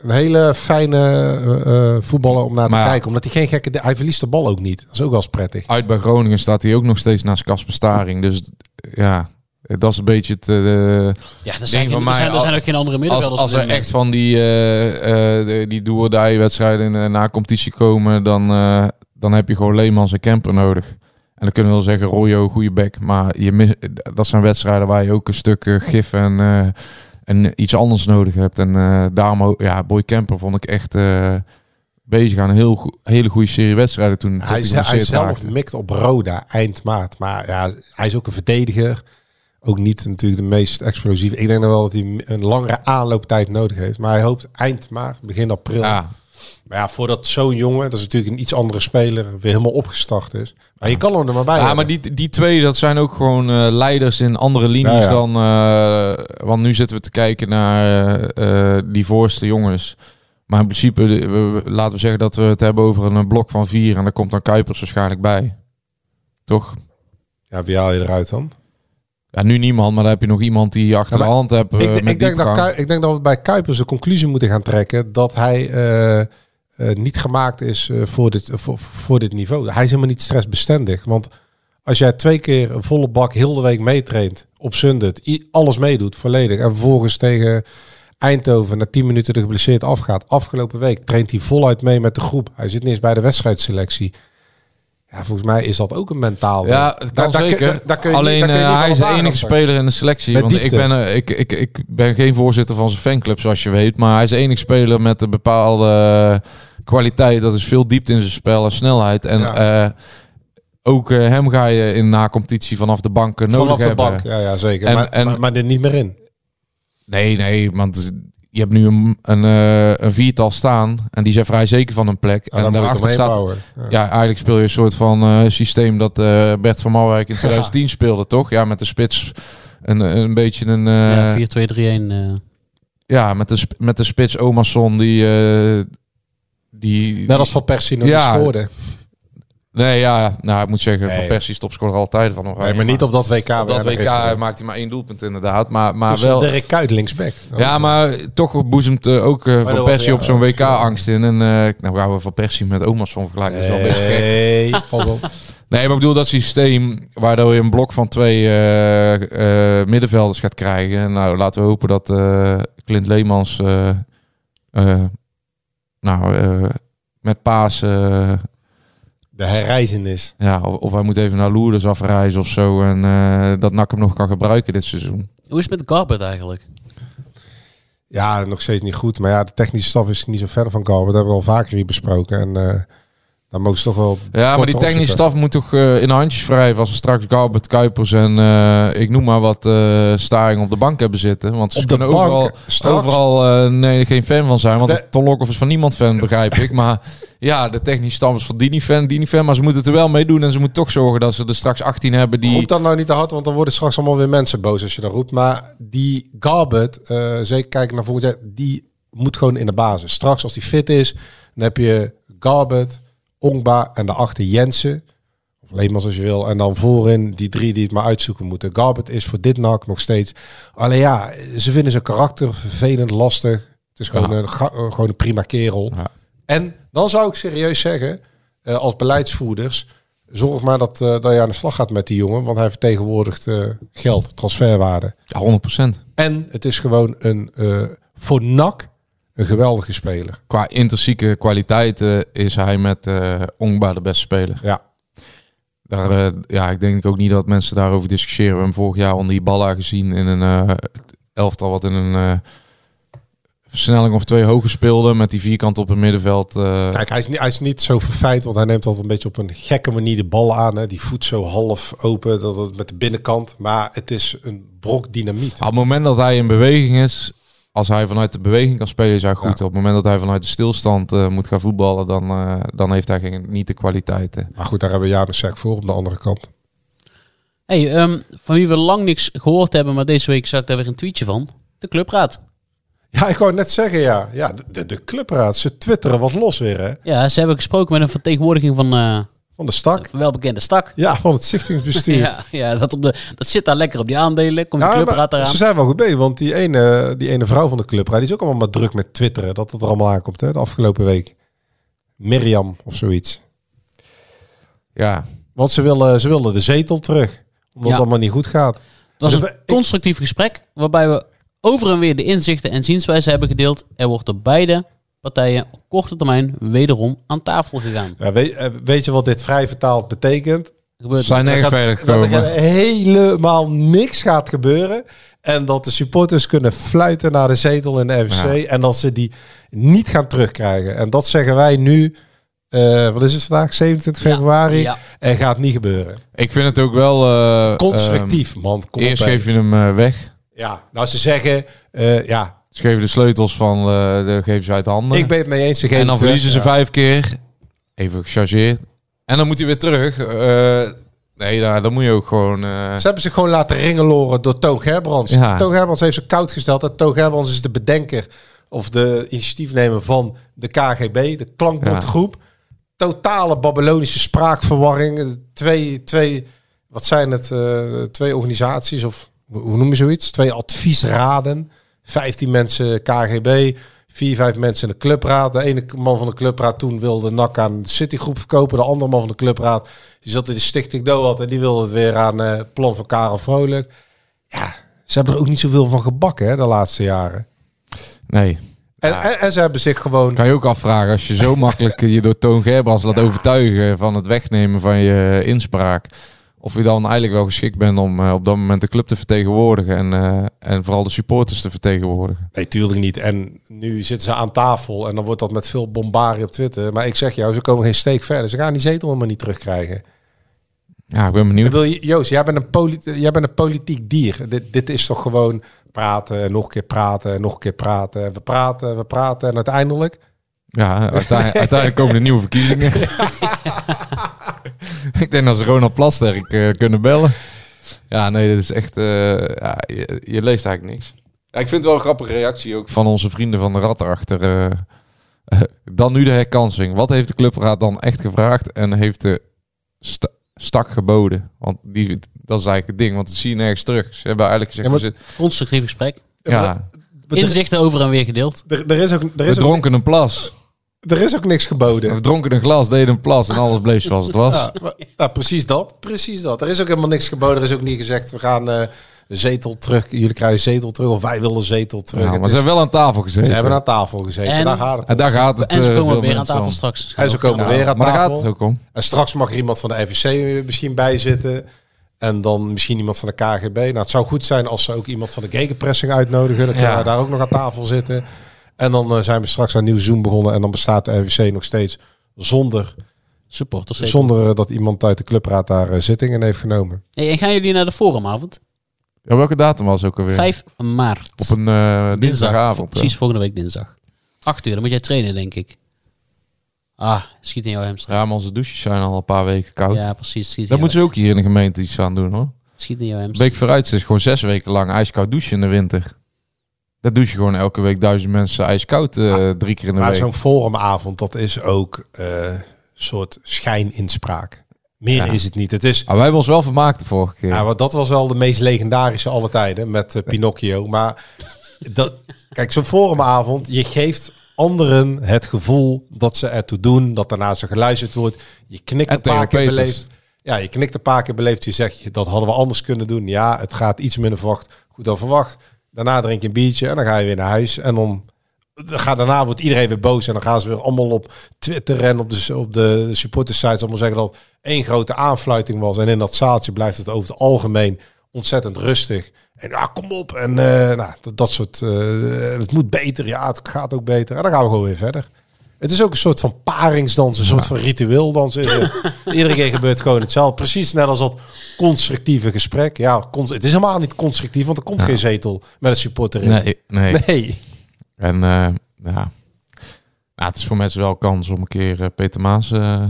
Een hele fijne eh, eh, voetballer om naar Maar te ja. kijken. Omdat hij geen gekke... Hij verliest de bal ook niet. Dat is ook wel eens prettig. Uit bij Groningen staat hij ook nog steeds naast Casper Staring. Dus ja, dat is een beetje het... eh, Ja, er zijn, van er mij, zijn, er als- zijn ook geen andere als, middenvelders. als op er echt van die, eh eh, de- die do-or-die wedstrijden in, eh, na competitie komen, dan, eh, dan heb je gewoon Leemans en Kemper nodig. En dan kunnen we wel zeggen, Royo, goede bek. Maar je mis, dat zijn wedstrijden waar je ook een stuk gif en, eh, en iets anders nodig hebt. En eh, daarom, ook- ja, Boy Kemper vond ik echt eh, bezig aan een heel, hele goede serie wedstrijden toen. Hij, hij hij zelf raakte. mikt op Roda eind maart. Maar ja, hij is ook een verdediger. Ook niet natuurlijk de meest explosieve. Ik denk dan wel dat hij een langere aanlooptijd nodig heeft. Maar hij hoopt eind maart, begin april. Ja, Maar ja, voordat zo'n jongen, dat is natuurlijk een iets andere speler, weer helemaal opgestart is. Maar je kan hem er maar bij Ja, hebben. maar die, die twee, dat zijn ook gewoon eh, leiders in andere linies ja. dan... eh, want nu zitten we te kijken naar eh, die voorste jongens. Maar in principe, we- laten we zeggen dat we het hebben over een blok van vier. En daar komt dan Kuipers waarschijnlijk bij. Toch? Ja, wie haal je eruit dan? Ja, nu niemand, maar dan heb je nog iemand die je achter Ja, de hand hebt ik, ik, denk dat ik denk dat we bij Kuipers de conclusie moeten gaan trekken dat hij eh, eh, niet gemaakt is eh, voor, dit, voor, voor dit niveau. Hij is helemaal niet stressbestendig. Want als jij twee keer een volle bak heel de week meetraint op alles meedoet volledig en vervolgens tegen Eindhoven na 10 minuten de geblesseerd afgaat. Afgelopen week traint hij voluit mee met de groep. Hij zit niet eens bij de wedstrijdselectie. Ja, volgens mij is dat ook een mentaal. Ja, het kan Daar- zeker. daar- daar kun je Alleen daar kun je eh, hij is de enige speler in de selectie. Met want ik ben, eh, ik, ik, ik ben geen voorzitter van zijn fanclub, zoals je weet. Maar hij is de enige speler met een bepaalde kwaliteit. Dat is veel diepte in zijn spel en snelheid. En Ja. eh, ook hem ga je in na-competitie vanaf de bank eh, nodig Vanaf de hebben. bank, ja, ja zeker. En- maar, en- maar, maar er niet meer in. Nee, nee, want je hebt nu een, een, eh, een viertal staan. En die zijn vrij zeker van een plek. Ja, en je daarachter staat bouwen. Ja. ja, eigenlijk speel je een soort van eh, systeem dat eh, Bert van Marwijk in <laughs> 2010 speelde, toch? Ja, met de spits. Een, een beetje een... eh, ja, 4-2-3-1. eh. ja, met de, met de spits Omarsson die... eh, die Net als Van Persie nog Ja. scoorde. Nee, ja, nou, ik moet zeggen, Nee. Van Persie is topscorer altijd van Oranje. Nee, maar niet op dat WK. op dat WK heeft- maakt hij maar één doelpunt inderdaad. Maar, maar Dus wel... Dirk Kuyt linksback. Ja, maar toch boezemt eh, ook eh, Van Persie ja, op zo'n dat- WK-angst in. En eh nou gaan we Van Persie met Omas van vergelijken. Dat is wel een beetje gek. Nee, op. <laughs> Nee, maar ik bedoel dat systeem waardoor je een blok van twee middenvelders gaat krijgen. Nou, laten we hopen dat Clint Leemans nou, met paas, De herreizenis. ja, of, of hij moet even naar Lourdes afreizen of zo. En eh, dat NAC hem nog kan gebruiken dit seizoen. Hoe is het met Garbert eigenlijk? Ja, nog steeds niet goed. Maar ja, de technische staf is niet zo ver van Galbert. Dat hebben we al vaker hier besproken. En eh mogen ze toch wel... Ja, maar die technische staf moet toch eh, in handjes wrijven als we straks Garbert, Kuipers en eh, ik noem maar wat uh, Staring op de bank hebben zitten. Want ze Op de kunnen bank, overal, straks? overal nee, geen fan van zijn. Want De- Ton Lokhoff is van niemand fan, begrijp ik. Maar ja, de technische staf is van Dini fan, Dini fan. Maar ze moeten het er wel mee doen en ze moeten toch zorgen dat ze er straks 18 hebben die... Roep dat nou niet te hard, want dan worden straks allemaal weer mensen boos als je dat roept. Maar die Garbert, eh, zeker kijken naar volgend jaar, die moet gewoon in de basis. Straks als die fit is, dan heb je Garbert, Ongba en daarachter Jensen. Of Leemans als je wil. En dan voorin die drie die het maar uitzoeken moeten. Garbert is voor dit nak nog steeds... Alleen ja, ze vinden zijn karakter vervelend, lastig. Het is gewoon, Ja. een, eh, gewoon een prima kerel. Ja. En dan zou ik serieus zeggen, eh, als beleidsvoerders, zorg maar dat, eh, dat je aan de slag gaat met die jongen, want hij vertegenwoordigt geld, transferwaarde. Ja, 100%. En het is gewoon een, eh, voor NAC, een geweldige speler. Qua intrinsieke kwaliteiten is hij met Ongba de beste speler. Ja. Daar, eh, ja, ik denk ook niet dat mensen daarover discussiëren. We hebben hem vorig jaar onder Ibala gezien in een eh, elftal wat in een versnelling of twee hoger speelde met die vierkant op het middenveld. Kijk, hij is, niet, hij is niet zo verfijnd, want hij neemt altijd een beetje op een gekke manier de bal aan. Hè. Die voet zo half open, dat het met de binnenkant. Maar het is een brok dynamiet. op het moment dat hij in beweging is, als hij vanuit de beweging kan spelen, is hij goed. Ja. Op het moment dat hij vanuit de stilstand eh, moet gaan voetballen, dan, eh, dan heeft hij geen, niet de kwaliteiten. Maar goed, daar hebben we Janus Sek voor op de andere kant. Hey, ehm, van wie we lang niks gehoord hebben, maar deze week zag ik daar weer een tweetje van. De Clubraad. Ja, ik wou net zeggen, ja. Ja, de, de, de clubraad, ze twitteren wat los weer, hè. Ja, ze hebben gesproken met een vertegenwoordiging van eh Van de stak. een welbekende stak. Ja, van het stichtingsbestuur. <laughs> Ja, ja dat, op de, dat zit daar lekker op die aandelen. Komt de Ja, Clubraad maar eraan. ze zijn wel goed bezig, want die ene, die ene vrouw van de club, die is ook allemaal maar druk met twitteren, dat het er allemaal aankomt, hè, de afgelopen week. Mirjam of zoiets. Ja, Want ze willen, ze willen de zetel terug, omdat Ja. het allemaal niet goed gaat. Het was Dus een ik- constructief gesprek waarbij we over en weer de inzichten en zienswijzen hebben gedeeld. Er wordt door beide partijen op korte termijn wederom aan tafel gegaan. Ja, weet, eh, weet je wat dit vrij vertaald betekent? Gebeurt zijn Dat nergens verder Dat er gekomen. helemaal niks gaat gebeuren. En dat de supporters kunnen fluiten naar de zetel in de FC. En dat ze die niet gaan terugkrijgen. En dat zeggen wij nu. eh, wat is het vandaag? 27 Ja, februari. ja. En gaat niet gebeuren. Ik vind het ook wel... eh, Constructief, man. Kom ehm, eerst geef je hem weg. Ja, nou ze zeggen, eh, ja, Ze geven de sleutels van, eh de geven ze uit handen. ik ben het mee eens. Ze en geven dan het weg. verliezen ze Ja. vijf keer. Even gechargeerd. En dan moet hij weer terug. Eh, nee, nou, dan moet je ook gewoon... eh, Ze hebben zich gewoon laten ringeloren door Toon Gerbrands. Ja. Toon Gerbrands heeft ze koud gesteld. En Toon Gerbrands is de bedenker of de initiatiefnemer van de KGB, de klankbordgroep. Totale Babylonische spraakverwarring. Twee, twee, wat zijn het? twee organisaties of hoe noem je zoiets? Twee adviesraden. 15 mensen KGB, vier, vijf mensen in de clubraad. De ene man van de clubraad toen wilde NAC aan de Citygroep verkopen. De andere man van de clubraad die zat in de Stichting Doat en die wilde het weer aan het plan van Karel Vrolijk. Ja, ze hebben er ook niet zoveel van gebakken hè, de laatste jaren. nee. En, Ja. en, en ze hebben zich gewoon... Kan je ook afvragen als je zo makkelijk <laughs> je door Toon Gerbrands laat overtuigen van het wegnemen van je inspraak. Of je dan eigenlijk wel geschikt bent om eh, op dat moment de club te vertegenwoordigen en, eh, en vooral de supporters te vertegenwoordigen. Nee, tuurlijk niet. En nu zitten ze aan tafel en dan wordt dat met veel bombarie op Twitter. Maar ik zeg jou, ze komen geen steek verder. Ze gaan die zetel helemaal niet terugkrijgen. Ja, ik ben Ik benieuwd. wil, je- Joost, jij bent, een jij bent een politiek dier. Dit, dit is toch gewoon praten en nog een keer praten en nog een keer praten. En we praten, we praten en uiteindelijk... Ja, uiteindelijk, uiteindelijk komen de nieuwe verkiezingen. <laughs> <laughs> ik denk dat ze Ronald Plasterk eh, kunnen bellen. Ja, nee, dit is echt... eh, ja, je, je leest eigenlijk niks. Ja, ik vind het wel een grappige reactie ook van onze vrienden van de Rat achter. eh, eh, dan nu de herkansing. Wat heeft de clubraad dan echt gevraagd? En heeft de sta- stak geboden. Want die, dat is eigenlijk het ding, want dat zie je nergens terug. Ze hebben eigenlijk gezegd, Ja, zit- Constructief gesprek. ja, Inzichten over en weer gedeeld. er, er is ook, er we is ook, dronken een plas. Er is ook niks geboden. We dronken een glas, deden een plas en alles bleef zoals het was. Ja, maar- ja, precies dat. Precies dat. Er is ook helemaal niks geboden. Er is ook niet gezegd, we gaan eh, zetel terug. Jullie krijgen zetel terug. Of wij willen zetel terug. Ja, maar ze hebben wel aan tafel gezeten. ze hebben aan tafel gezeten. En- daar gaat het En daar gaat het En ze eh, komen weer aan tafel om. straks. En ze komen weer aan Maar daar gaat tafel. het ook om. En straks mag er iemand van de FVC misschien bij zitten. En dan misschien iemand van de KGB. Nou, het zou goed zijn als ze ook iemand van de gegenpressing uitnodigen. Dan kunnen Ja. wij daar ook nog aan tafel zitten. En dan eh, zijn we straks aan een nieuw Zoom begonnen. En dan bestaat de FVC nog steeds zonder, Supporters. zeker. zonder eh, dat iemand uit de clubraad daar eh, zittingen heeft genomen. Hey, en gaan jullie naar de forumavond? Ja, welke datum was ook alweer? 5 maart. Op een dinsdagavond. Precies volgende week dinsdag. 8 uur, dan moet jij trainen, denk ik. Ah, schiet in jouw hamstring. Ja, maar onze douches zijn al een paar weken koud. Ja, precies. Schiet Daar moeten ze ook hier in de gemeente iets aan doen hoor. schiet in jouw hamstring. Beek vooruit is gewoon zes weken lang ijskoud douchen in de winter. Dat douche je gewoon elke week duizend mensen ijskoud eh, drie keer in de Maar week. zo'n forumavond, dat is ook eh, een soort schijninspraak. Meer Ja. is het niet. Het is, Maar wij hebben ons wel vermaakt de vorige keer. Ja, want dat was wel de meest legendarische alle tijden met eh, Pinocchio. Maar dat, kijk, zo'n forumavond, je geeft anderen het gevoel dat ze ertoe doen, dat daarna ze geluisterd wordt. Je knikt En een paar keer beleefd. Ja, je knikt een paar keer beleefd. Je zegt, je, dat hadden we anders kunnen doen. Ja, het gaat iets minder verwacht, goed dan verwacht. Daarna drink je een biertje en dan ga je weer naar huis. En dan, gaat, daarna wordt iedereen weer boos. En dan gaan ze weer allemaal op Twitter en op de, op de supportersites allemaal zeggen dat één grote aanfluiting was. En in dat zaaltje blijft het over het algemeen ontzettend rustig. En ja, kom op. En eh, nou, dat, dat soort. eh, het moet beter. Ja, het gaat ook beter. En dan gaan we gewoon weer verder. Het is ook een soort van paringsdans, een soort van ritueel het. <laughs> Iedere keer gebeurt gewoon hetzelfde. Precies net als dat constructieve gesprek. Ja, het is helemaal niet constructief, want er komt geen zetel met een supporter in. nee, nee. nee. En eh, ja. Nou, het is voor mensen wel kans om een keer eh, Peter Maas eh,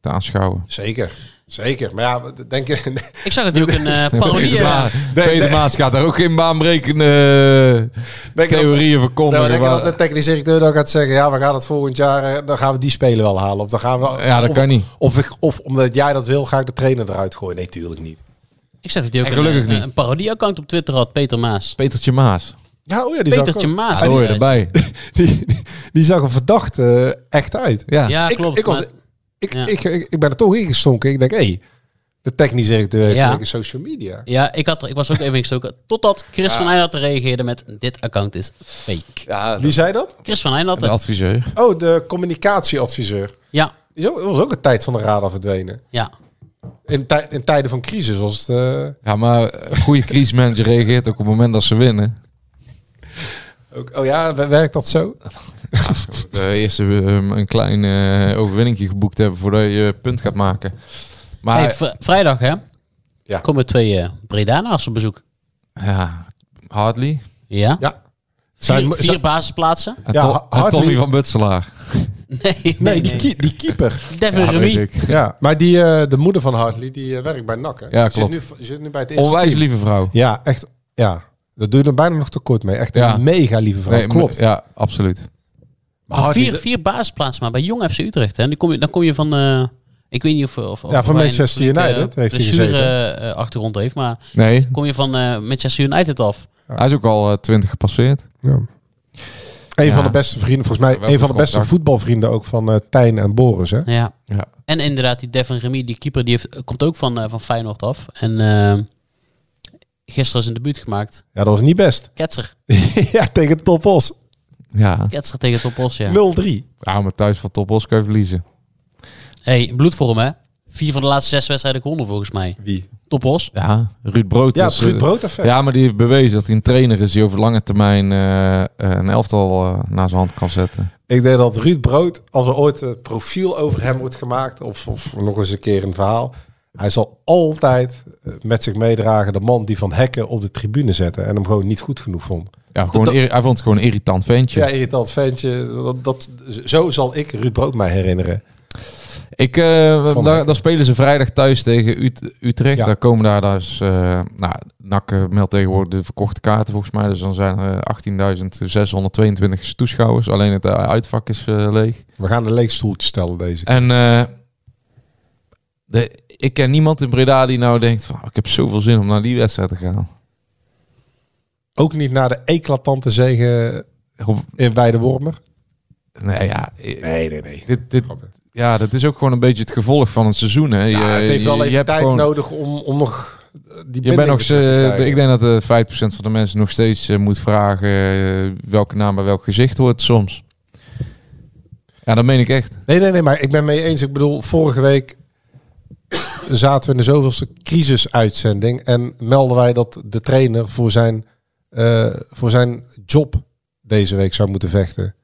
te aanschouwen. Zeker. Zeker. Maar ja, denk je... Ik zag ook een eh, <laughs> parodie... Peter, eh, Ma- Peter Maas gaat daar ook geen baanbrekende denk theorieën Nou, verkondigen. denk je dat de technisch directeur dan gaat zeggen... ja, we gaan het volgend jaar... eh, dan gaan we die spelen wel halen. Of dan gaan we... Ja, dat of, kan niet. Of, ik- of omdat jij dat wil, ga ik de trainer eruit gooien. Nee, tuurlijk niet. ik zag hij ook En een, gelukkig een, niet. een parodie-account op Twitter had, Peter Maas. Petertje Maas. Ja, oh ja, die zag, Petertje ook- Maas. Daar hoor je erbij. <laughs> die, die zag er verdacht eh, echt uit. Ja. Ja, ik, klopt. Ik, was, maar- ik, Ja. ik, ik, ik ben er toch ingestonken. Ik denk, hé, hey, de technisch directeur heeft Ja. social media. ja, ik, had er, ik was ook even ingestoken. <laughs> Totdat Chris van Eijnatten reageerde met... Dit account is fake. ja Wie zei dat? Chris van de Eijnatten. adviseur. Oh, de communicatieadviseur. Ja, Die ook- was ook een tijd van de radar verdwenen. ja. In, tij- in tijden van crisis was het... eh, Ja, maar een goede crisismanager reageert ook op het moment dat ze winnen. ook, oh ja, wer- werkt dat zo? <laughs> <laughs> De eerste um, een klein eh overwinningje geboekt hebben voordat je punt gaat maken. Maar Hey, vrijdag, hè? Ja. Komen twee eh Bredanaars op bezoek. ja, Hardley Ja? Ja. Vier, Zijn- vier zijn- basisplaatsen? en, Ja, To- Ha- en Hartley- Tommy van Butselaar. <laughs> Nee, nee, Nee, die, nee. die keeper. Devin Ja, Remy. Ja, maar die, eh, de moeder van Hartley, die eh, werkt bij NAC. Hè? Ja, Die klopt. Zit nu, zit nu bij het eerste Onwijs team. lieve vrouw. Ja, echt. Ja, dat doe je er bijna nog tekort mee. Echt Ja. een mega lieve vrouw. Nee, klopt. Ja, absoluut. Maar Vier, vier basisplaatsen maar bij Jong FC Utrecht. Hè? Dan, kom je, dan kom je van... eh, ik weet niet of... of, of Ja, van Manchester flinke, United heeft hij gezeten. eh, achtergrond heeft. Maar Nee, kom je van eh, Manchester United af. hij is ook al eh, 20 gepasseerd. Ja. Een Ja. van de beste vrienden, volgens mij, een van de beste contact. voetbalvrienden ook van eh Tijn en Boris. Hè? Ja. Ja. En inderdaad, die Devin Remy, die keeper, die heeft, komt ook van, eh, van Feyenoord af. En eh, gisteren is een debuut gemaakt. Ja, dat was niet best. Ketser. <laughs> ja, tegen Topos. 0-3. Ja, Ketser tegen Topos, ja. ja maar thuis van Top Os kan je verliezen. hey, bloedvorm hè. Vier van de laatste zes wedstrijden gewonnen volgens mij. Wie? Topos. Ja, Ruud Brood Ja, is... het Ruud eh, Brood effect. Ja, maar die heeft bewezen dat hij een trainer is die over lange termijn eh, eh, een elftal eh, naar zijn hand kan zetten. Ik denk dat Ruud Brood, als er ooit een profiel over hem wordt gemaakt, of, of nog eens een keer een verhaal, hij zal altijd met zich meedragen de man die van Hekken op de tribune zette en hem gewoon niet goed genoeg vond. Ja, gewoon Dat- hij vond het gewoon een irritant ventje. Ja, irritant ventje. Dat, dat, zo zal ik Ruud Brood mij herinneren. Ik, Van daar, spelen ze vrijdag thuis tegen Ut- Utrecht. Ja. Daar komen daar dus, eh nou, NAC eh, meldt tegenwoordig de verkochte kaarten volgens mij. Dus dan zijn er 18.622 toeschouwers. Alleen het uitvak is leeg. We gaan een leeg stoeltje stellen deze keer. En De, ik ken niemand in Breda die nou denkt van... "Oh, ik heb zoveel zin om naar die wedstrijd te gaan. Ook niet naar de eclatante zegen in Weidewormer. Nee, ja, Nee, nee, nee. dit, dit, ja, dat is ook gewoon een beetje het gevolg van het seizoen. Hè. Ja, het heeft wel je even hebt tijd gewoon- nodig om, om nog eh, die Je bent nog, eh, krijgen. ik denk dat de 5% van de mensen nog steeds eh, moet vragen eh, welke naam bij welk gezicht hoort soms. Ja, dat meen ik echt. Nee, nee, nee, maar ik ben mee eens. Ik bedoel, vorige week zaten we in de zoveelste crisisuitzending en melden wij dat de trainer voor zijn, eh, voor zijn job deze week zou moeten vechten.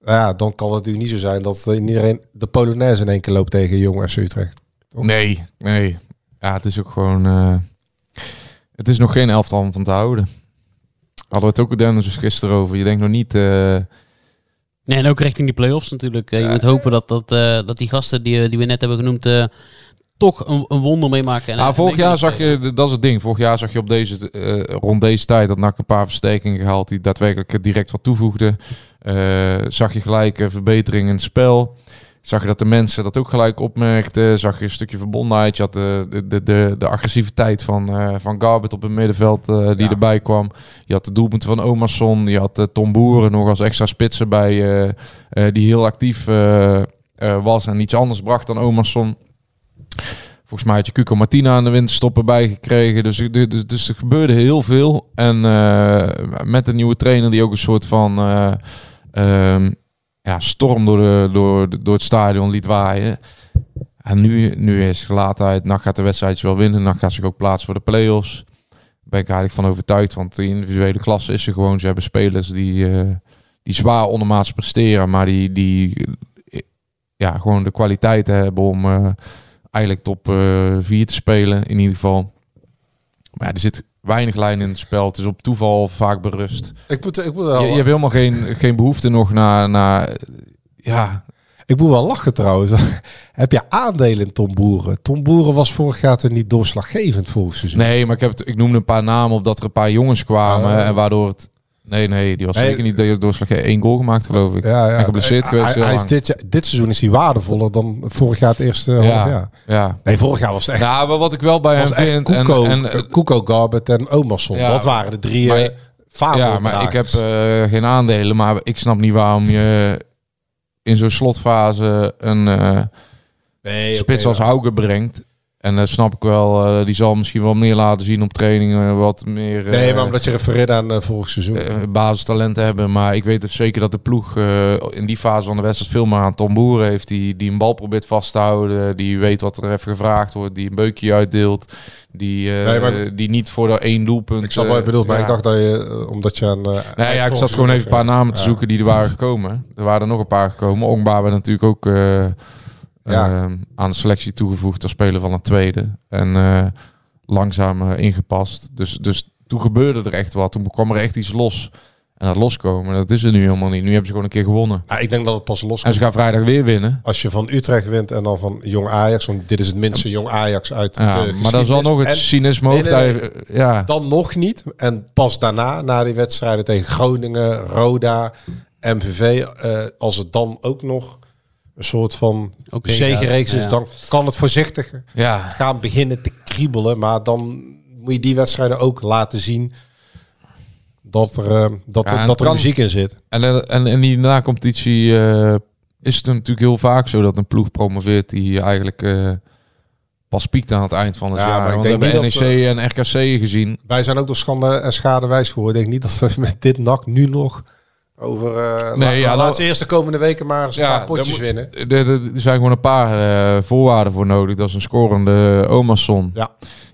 Nou ja, dan kan het natuurlijk niet zo zijn dat iedereen de Polonaise in één keer loopt tegen Jong FC Utrecht. Toch? Nee, nee. Ja, het is ook gewoon... eh, het is nog geen elftal om van te houden. Hadden we het ook Dennis dus gisteren over. Je denkt nog niet... eh, Nee, en ook richting die play-offs natuurlijk. Je moet hopen dat, dat, eh, dat die gasten die, die we net hebben genoemd... eh, toch een, een wonder meemaken. En Nou, vorig jaar zag je, dat is het ding. Vorig jaar zag je op deze, eh, rond deze tijd dat NAC een paar versterkingen gehaald die daadwerkelijk direct wat toevoegden. Eh, zag je gelijk eh, verbetering in het spel. Zag je dat de mensen dat ook gelijk opmerkten. Zag je een stukje verbondenheid. Je had de, de, de, de, agressiviteit van, eh van Garbert op het middenveld die Ja. erbij kwam. Je had de doelpunten van Omerson. Je had Tom Boeren nog als extra spitsen bij. die heel actief was en iets anders bracht dan Omerson. Volgens mij had je Cuco Martina aan de winterstoppen bijgekregen. Dus, dus, dus er gebeurde heel veel. En eh, met een nieuwe trainer die ook een soort van eh, ehm, ja, storm door, de, door, door het stadion liet waaien. En nu, nu is gelatenheid. NAC gaat de wedstrijdje wel winnen. NAC gaat zich ook plaatsen voor de play-offs. Daar ben ik eigenlijk van overtuigd. Want de individuele klasse is er gewoon. Ze hebben spelers die, eh, die zwaar ondermaats presteren. Maar die, die ja, gewoon de kwaliteit hebben om... eigenlijk top 4 te spelen, in ieder geval. Maar ja, er zit weinig lijn in het spel. Het is op toeval vaak berust. Ik moet, ik moet, wel, Je, je hebt helemaal geen, geen behoefte nog naar... naar ja, ik moet wel lachen trouwens. <laughs> Heb je aandelen in Tom Boeren? Tom Boeren was vorig jaar toch niet doorslaggevend volgens seizoen. nee, maar ik, heb het, ik noemde een paar namen op dat er een paar jongens kwamen. Oh. En waardoor het... Nee, nee, die was Nee. zeker niet de doorslag. Eén goal gemaakt, geloof ik. Ja, ja. En geblesseerd Hij- geweest hij, hij is dit, dit seizoen is hij waardevoller dan vorig jaar het eerste half jaar. Ja. Nee, vorig jaar was het echt, Nou, maar wat ik wel bij hem vind... Koeko, en, en, Koeko Garbet en Omerson. Ja, dat waren de drie maar- eh Ja, maar ik heb eh, geen aandelen. Maar ik snap niet waarom je in zo'n slotfase een nee, spits als Hauge brengt. En dat snap ik wel. eh, die zal misschien wel meer laten zien op trainingen. Wat meer Nee, eh, maar omdat je refereert aan vorig seizoen. basistalenten hebben. Maar ik weet zeker dat de ploeg in die fase van de wedstrijd veel meer aan Tom Boer heeft. Die, die een bal probeert vast te houden. Die weet wat er even gevraagd wordt. Die een beukje uitdeelt. Die, Nee, maar- die niet voor dat één doelpunt... ik snap wat je bedoelt, maar ja. ik dacht dat je, omdat je aan... Nee, ja, ik zat gewoon even een paar namen te Ja. zoeken die er waren gekomen. Er waren er nog een paar gekomen. Ongba werd natuurlijk ook Ja. eh, aan de selectie toegevoegd als speler van het tweede. En eh, langzaam eh, ingepast. Dus, dus toen gebeurde er echt wat. Toen kwam er echt iets los. En dat loskomen, dat is er nu helemaal niet. Nu hebben ze gewoon een keer gewonnen. Ja, ik denk dat het pas los En ze gaan vrijdag weer winnen. Als je van Utrecht wint en dan van Jong Ajax, want dit is het minste Jong Ajax uit Ja, de maar dan zal nog het En cynisme Nee, Ja, dan nog niet. En pas daarna, na die wedstrijden tegen Groningen, Roda, MVV, eh, als het dan ook nog een soort van Oké, zegenreeks is, ja. dan kan het voorzichtiger ja. gaan beginnen te kriebelen. Maar dan moet je die wedstrijden ook laten zien dat er, eh, dat, Ja, er- en dat er kan- muziek in zit. En, eh, en in die na-competitie eh, is het natuurlijk heel vaak zo dat een ploeg promoveert die eigenlijk pas piekt aan het eind van het Ja, maar jaar. ik Want we hebben NEC dat en RKC gezien. Wij zijn ook door schande en schade wijs geworden. Ik denk niet dat we met dit nak nu nog over... eh Nee, ja, laat ze eerst de komende weken maar eens een paar potjes winnen. Er, er- zijn gewoon een paar eh, voorwaarden voor nodig. Dat is een scorende Omerson. Ja.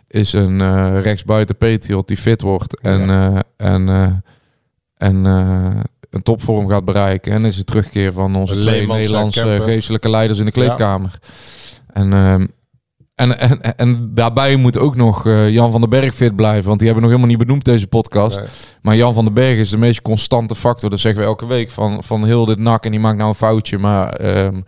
Is een eh rechtsbuiten Patriot die fit wordt. En, en, en een topvorm gaat bereiken. En is het terugkeer van onze twee Nederlandse geestelijke leiders in de kleedkamer. En, ehm, en, en, en daarbij moet ook nog eh, Jan van den Berg fit blijven. Want die hebben we nog helemaal niet benoemd deze podcast. Nee. Maar Jan van den Berg is de meest constante factor. Dat zeggen we elke week. Van, van heel dit nak. En die maakt nou een foutje. Maar ehm,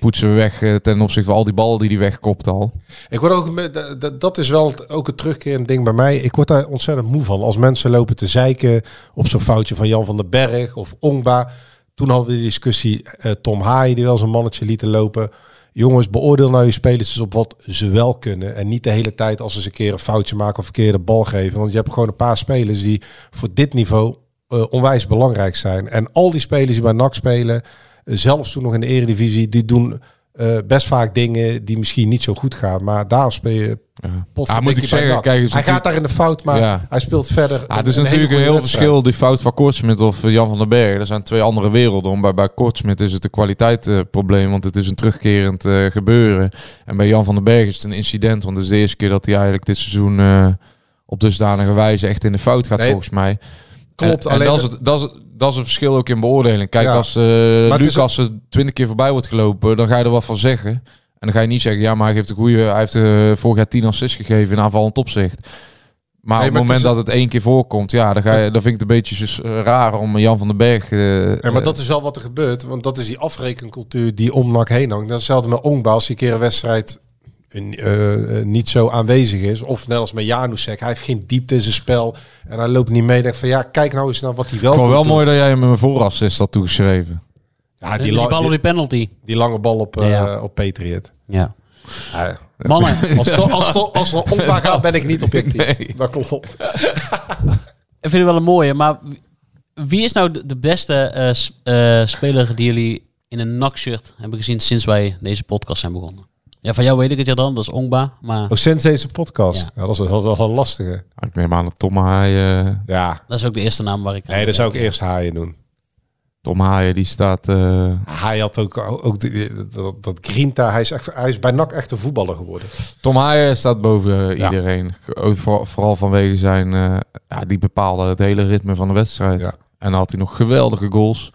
poetsen we weg eh, ten opzichte van al die ballen die hij wegkopt al. Ik word ook, dat is wel ook het terugkerend ding bij mij. Ik word daar ontzettend moe van. Als mensen lopen te zeiken op zo'n foutje van Jan van den Berg of Ongba. Toen hadden we de discussie eh, Tom Haaien die wel zijn mannetje lieten lopen. Jongens, beoordeel nou je spelers eens op wat ze wel kunnen. En niet de hele tijd als ze eens een keer een foutje maken of verkeerde bal geven. Want je hebt gewoon een paar spelers die voor dit niveau eh, onwijs belangrijk zijn. En al die spelers die bij NAC spelen, eh, zelfs toen nog in de eredivisie, die doen eh, best vaak dingen die misschien niet zo goed gaan. Maar daar speel je Ja. Ah, moet ik zeggen, kijk, hij gaat daar in de fout, maar Ja. hij speelt verder. Ah, het is een natuurlijk een heel verschil, die fout van Kortsmit of eh, Jan van den Berg. Dat zijn twee andere werelden. Bij, bij Kortsmit is het een kwaliteitsprobleem, want het is een terugkerend eh, gebeuren. En bij Jan van den Berg is het een incident, want het is de eerste keer dat hij eigenlijk dit seizoen op dusdanige wijze echt in de fout gaat, Nee, volgens mij. Klopt, En, alleen en dat, is het, dat, is, dat is een verschil ook in beoordeling. Kijk, Ja. als uh, Lucas er twintig keer voorbij wordt gelopen, dan ga je er wat van zeggen. En dan ga je niet zeggen, ja, maar hij heeft een goede, hij heeft eh, vorig jaar 10 assists gegeven in aanvallend opzicht. Maar Nee, op maar het het moment is- dat het één keer voorkomt, ja, dan, ga je, dan vind ik het een beetje raar om Jan van den Berg. eh, Ja, maar dat is wel wat er gebeurt. Want dat is die afrekencultuur die om NAC heen hangt. Dat is hetzelfde met Ongba. Als die keer een wedstrijd eh, eh, niet zo aanwezig is. Of net als met Janusek. Hij heeft geen diepte in zijn spel. En hij loopt niet mee. Denk van ja, kijk nou eens naar wat hij wel ik vond wel doet. mooi dat jij hem een voorassist had toegeschreven. Ja, Die, die, bal op die, penalty. die lange bal op, eh Ja. op Patriot. Ja. Ja, Mannen, <laughs> als het als, als er gaat, ben ik niet objectief. Nee. Dat klopt. <laughs> ik vind het wel een mooie, maar wie is nou de, beste eh, eh, speler die jullie in een NAC-shirt hebben gezien sinds wij deze podcast zijn begonnen? Ja, van jou weet ik het ja dan, dat is Ongba, maar Oh, sinds deze podcast. Ja. Ja. dat is wel, wel een lastige. Ik neem aan dat Tom Haaien, eh, Ja. dat is ook de eerste naam waar ik aan Nee, dat zou ik eerst Haaien doen. Tom Haaien die staat... eh, Hij had ook, ook die- dat, dat Grinta. Hij is, echt, hij is bij NAC echt een voetballer geworden. Tom Haaien staat boven eh, Ja. iedereen. Voor- vooral vanwege zijn... eh, ja, die bepaalde het hele ritme van de wedstrijd. Ja. En dan had hij nog geweldige goals.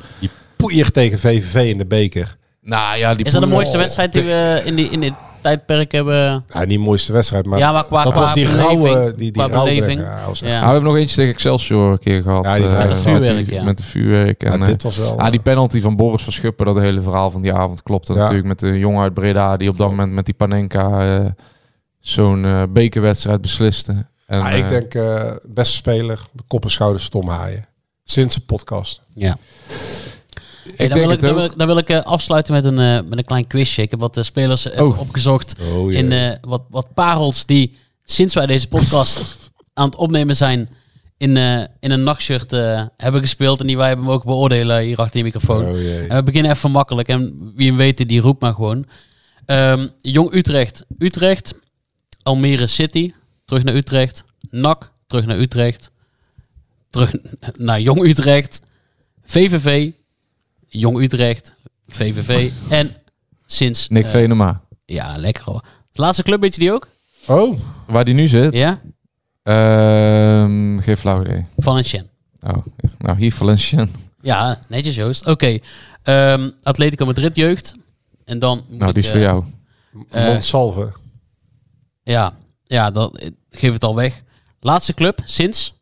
Poeier tegen VVV in de beker. Nou ja, die Is dat de mooiste wedstrijd die we in, die, in dit tijdperk hebben? Ja, niet de mooiste wedstrijd, maar, ja, maar qua, dat qua was die beleving, rauwe... Die, die qua rauwe beleving. Ja, was echt- Ja. Ja, we hebben nog eentje tegen Excelsior een keer gehad. Ja, die eh, Met het vuurwerk, die- ja. Met de vuurwerk. En, Ja, eh, dit was wel... ah, die penalty van Boris van Schuppen, dat hele verhaal van die avond klopte Ja. natuurlijk. Met de jongen uit Breda die op dat moment met die Panenka eh, zo'n eh, bekerwedstrijd besliste. En, Ah, ik eh, denk eh, beste speler, kop en schouders Tom Haaien. Sinds de podcast. Ja. Hey, dan, wil ik, dan, wil ik, dan wil ik afsluiten met een, eh, met een klein quizje. Ik heb wat eh, spelers even Oh. opgezocht. Oh, in eh, wat, wat parels die sinds wij deze podcast <laughs> aan het opnemen zijn in, in een nachtshirt hebben gespeeld en die wij hebben mogen beoordelen hier achter je microfoon. Oh. En we beginnen even makkelijk en wie hem weet die roept maar gewoon. Ehm, Jong Utrecht, Utrecht, Almere City, terug naar Utrecht, NAC, terug naar Utrecht, terug naar Jong Utrecht, VVV, Jong Utrecht, VVV en sinds... Nick eh, Venema. Ja, lekker hoor. Laatste club, weet je die ook? Oh, Waar die nu zit? Ja? Ehm, geen flauw idee. Valenciennes. Oh, ja. nou hier Valenciennes. Ja, netjes Joost. Oké. Ehm, Atletico Madrid jeugd. En dan moet Nou, die ik, is voor eh, jou. eh, Montsalve. Ja, ja dat, geef het al weg. Laatste club sinds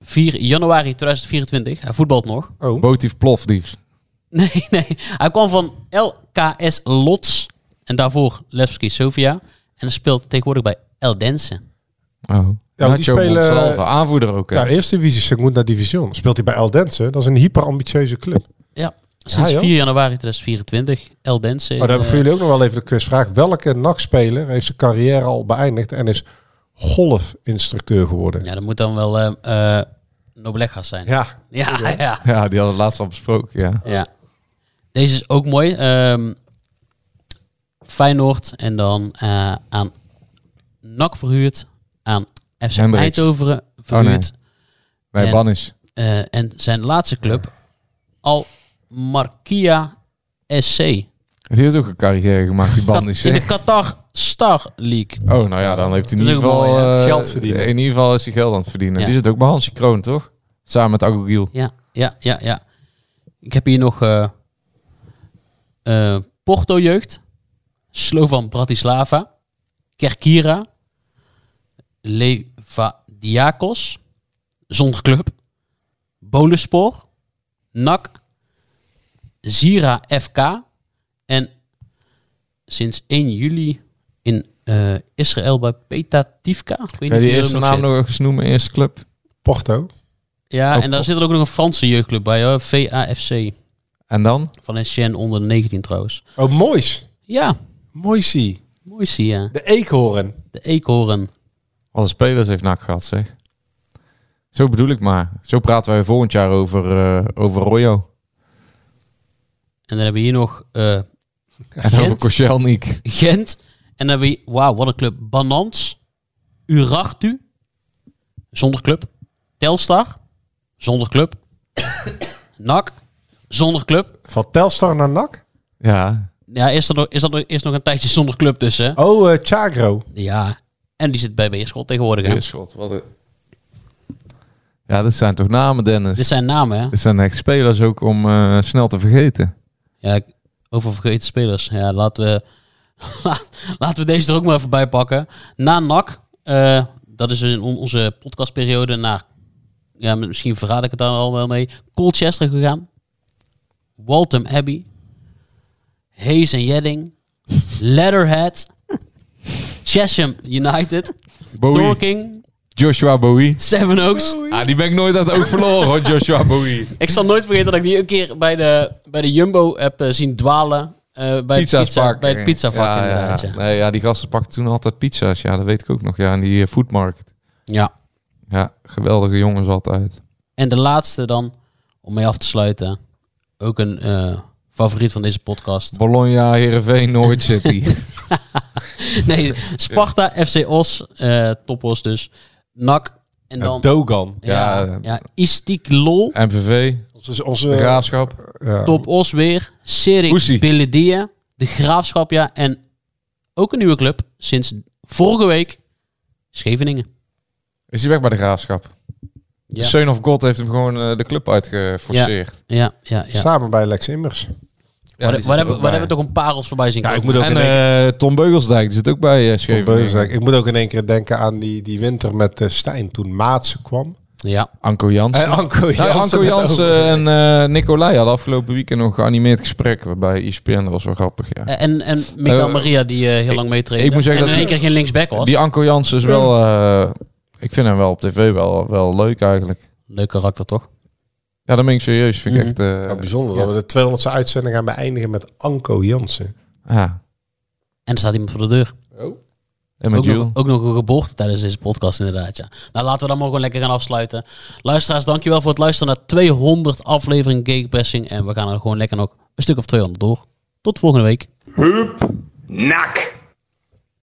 4 januari 2024. Hij voetbalt nog. Oh, Botief Plofdief. <laughs> Nee, nee. Hij kwam van LKS Lots. En daarvoor Levski Sofia. En hij speelt tegenwoordig bij Eldense. Oh. Ja, die spelen- Monsalve, aanvoerder ook. hè? ja, eerste divisie naar division. Speelt hij bij Eldense. Dat is een hyperambitieuze club. Ja, sinds joh. 4 januari 2024. Eldense. Maar dan heb ik eh, voor jullie ook nog wel even de quizvraag. Welke NAC-speler heeft zijn carrière al beëindigd en is golfinstructeur geworden? ja, dat moet dan wel eh eh Noblegas zijn. Ja, Ja, ja. ja. Ja, die hadden het laatst al besproken, ja. Deze is ook mooi. Ehm Feyenoord en dan eh, aan NAC verhuurd. Aan FC Hendricks. Eindhoven verhuurd. Bij En- Bannis. Eh, en zijn laatste club, Al Markia SC. Die heeft ook een carrière gemaakt, die <laughs> Bannis. in de? Qatar Star League. Oh, nou ja, dan heeft hij in ieder geval... mooi, eh, Geld verdienen. In ieder geval is hij geld aan het verdienen. Ja. Die zit ook bij Hansie Kroon, toch? Samen met Agogiel. Ja, ja, ja, ja. Ik heb hier nog Porto Jeugd, Slovan Bratislava, Kerkira, Levadiakos, zonder club, Bolespor, NAC, Zira FK en sinds 1 juli in eh, Israël bij Petativka. Ik weet Kan je die eerste nog naam nog eens noemen, eerste club? Porto. Ja, Ook en daar zit er ook nog een Franse jeugdclub bij, hoor. VAFC. En dan? Valenciennes onder de 19 trouwens. Oh, moois. Ja, Moisie. Mooi zie je. De eekhoorn. De eekhoorn. Wat een spelers heeft NAC gehad, zeg. Zo bedoel ik maar. Zo praten wij volgend jaar over, eh over Royo. En dan hebben we hier nog eh, En over Gent. Koscielnik. Gent. En dan hebben we, wauw, wat een club. Banans. Urartu. Zonder club. Telstar. Zonder club. <coughs> NAC. Zonder club. Van Telstar naar NAC? Ja, Ja, is er nog, is er nog, is nog een tijdje zonder club tussen. Oh, eh Chagro. Ja. En die zit bij Beerschot tegenwoordig. Hè? Beerschot. Wat een... Ja, dit zijn toch namen, Dennis? Dit zijn namen, hè? Dit zijn echt spelers ook om eh, snel te vergeten. Ja, over vergeten spelers. Ja, laten we, <laughs> laten we deze er ook maar even bij pakken. Na NAC, eh, dat is dus in on- onze podcastperiode, naar, ja, misschien verraad ik het daar al wel mee, Colchester gegaan. Waltham Abbey. Hayes en Jedding. Leatherhead. Chesham United. Bowie. Dorking. Joshua Bowie. Seven Oaks. Ah, die ben ik nooit uit het oog verloren, hoor, Joshua Bowie. Ik zal nooit vergeten dat ik die een keer bij de, bij de Jumbo heb eh, zien dwalen. eh, bij, pizza, pakken. bij het pizzavak ja, inderdaad. Ja. Ja. Nee, ja, die gasten pakten toen altijd pizza's. Ja, dat weet ik ook nog. Ja, in die eh, foodmarket. ja. Ja, geweldige jongens altijd. En de laatste dan, om mee af te sluiten. Ook een eh, favoriet van deze podcast. <laughs> Bologna, Heerenveen, Norwich City. <laughs> <laughs> nee, Sparta, FC Os, eh Topos dus. NAC. En dan Dogan. ja, Ja, ja, Istiklol, MVV, Onze, de onze Graafschap. ja. Top Os weer. Serik Oesie. Beledia, de Graafschap, ja. En ook een nieuwe club sinds vorige week. Scheveningen. Is hij weg bij de Graafschap? Ja. De Son of God heeft hem gewoon eh, de club uitgeforceerd. Ja, ja, ja. Samen bij Lex Immers. Ja, waar, hebben, waar hebben we toch een parels voorbij zien Ja, ik komen. moet ook En in één- eh, Tom Beugelsdijk die zit ook bij uh, Tom. Beugelsdijk. Ik moet ook in één keer denken aan die, die winter met eh, Stijn toen Maatsen kwam. Ja. Anko Jansen. En Anko Jansen. Ja, Anko en eh Nicolai hadden afgelopen weekend nog een geanimeerd gesprek bij E ESPN. Dat was wel grappig, ja. En, en Mikael Eh, Maria, die eh, heel lang meetrainde. ik moet zeggen en in dat één keer geen linksback was. Die Anko Jansen is wel... ik vind hem wel op tv wel, wel leuk eigenlijk. Leuk karakter, toch? Ja, dat ben ik serieus. Vind ik Mhm. echt... eh, bijzonder Ja. dat we de 200ste uitzending gaan beëindigen met Anko Jansen. ja. En er staat iemand voor de deur. En met Ook Jules. nog, ook nog een geboorte tijdens deze podcast inderdaad, ja. Nou, laten we dan maar gewoon lekker gaan afsluiten. Luisteraars, dankjewel voor het luisteren naar 200 afleveringen Gegenpressing. En we gaan er gewoon lekker nog een stuk of 200 door. Tot volgende week. Nak.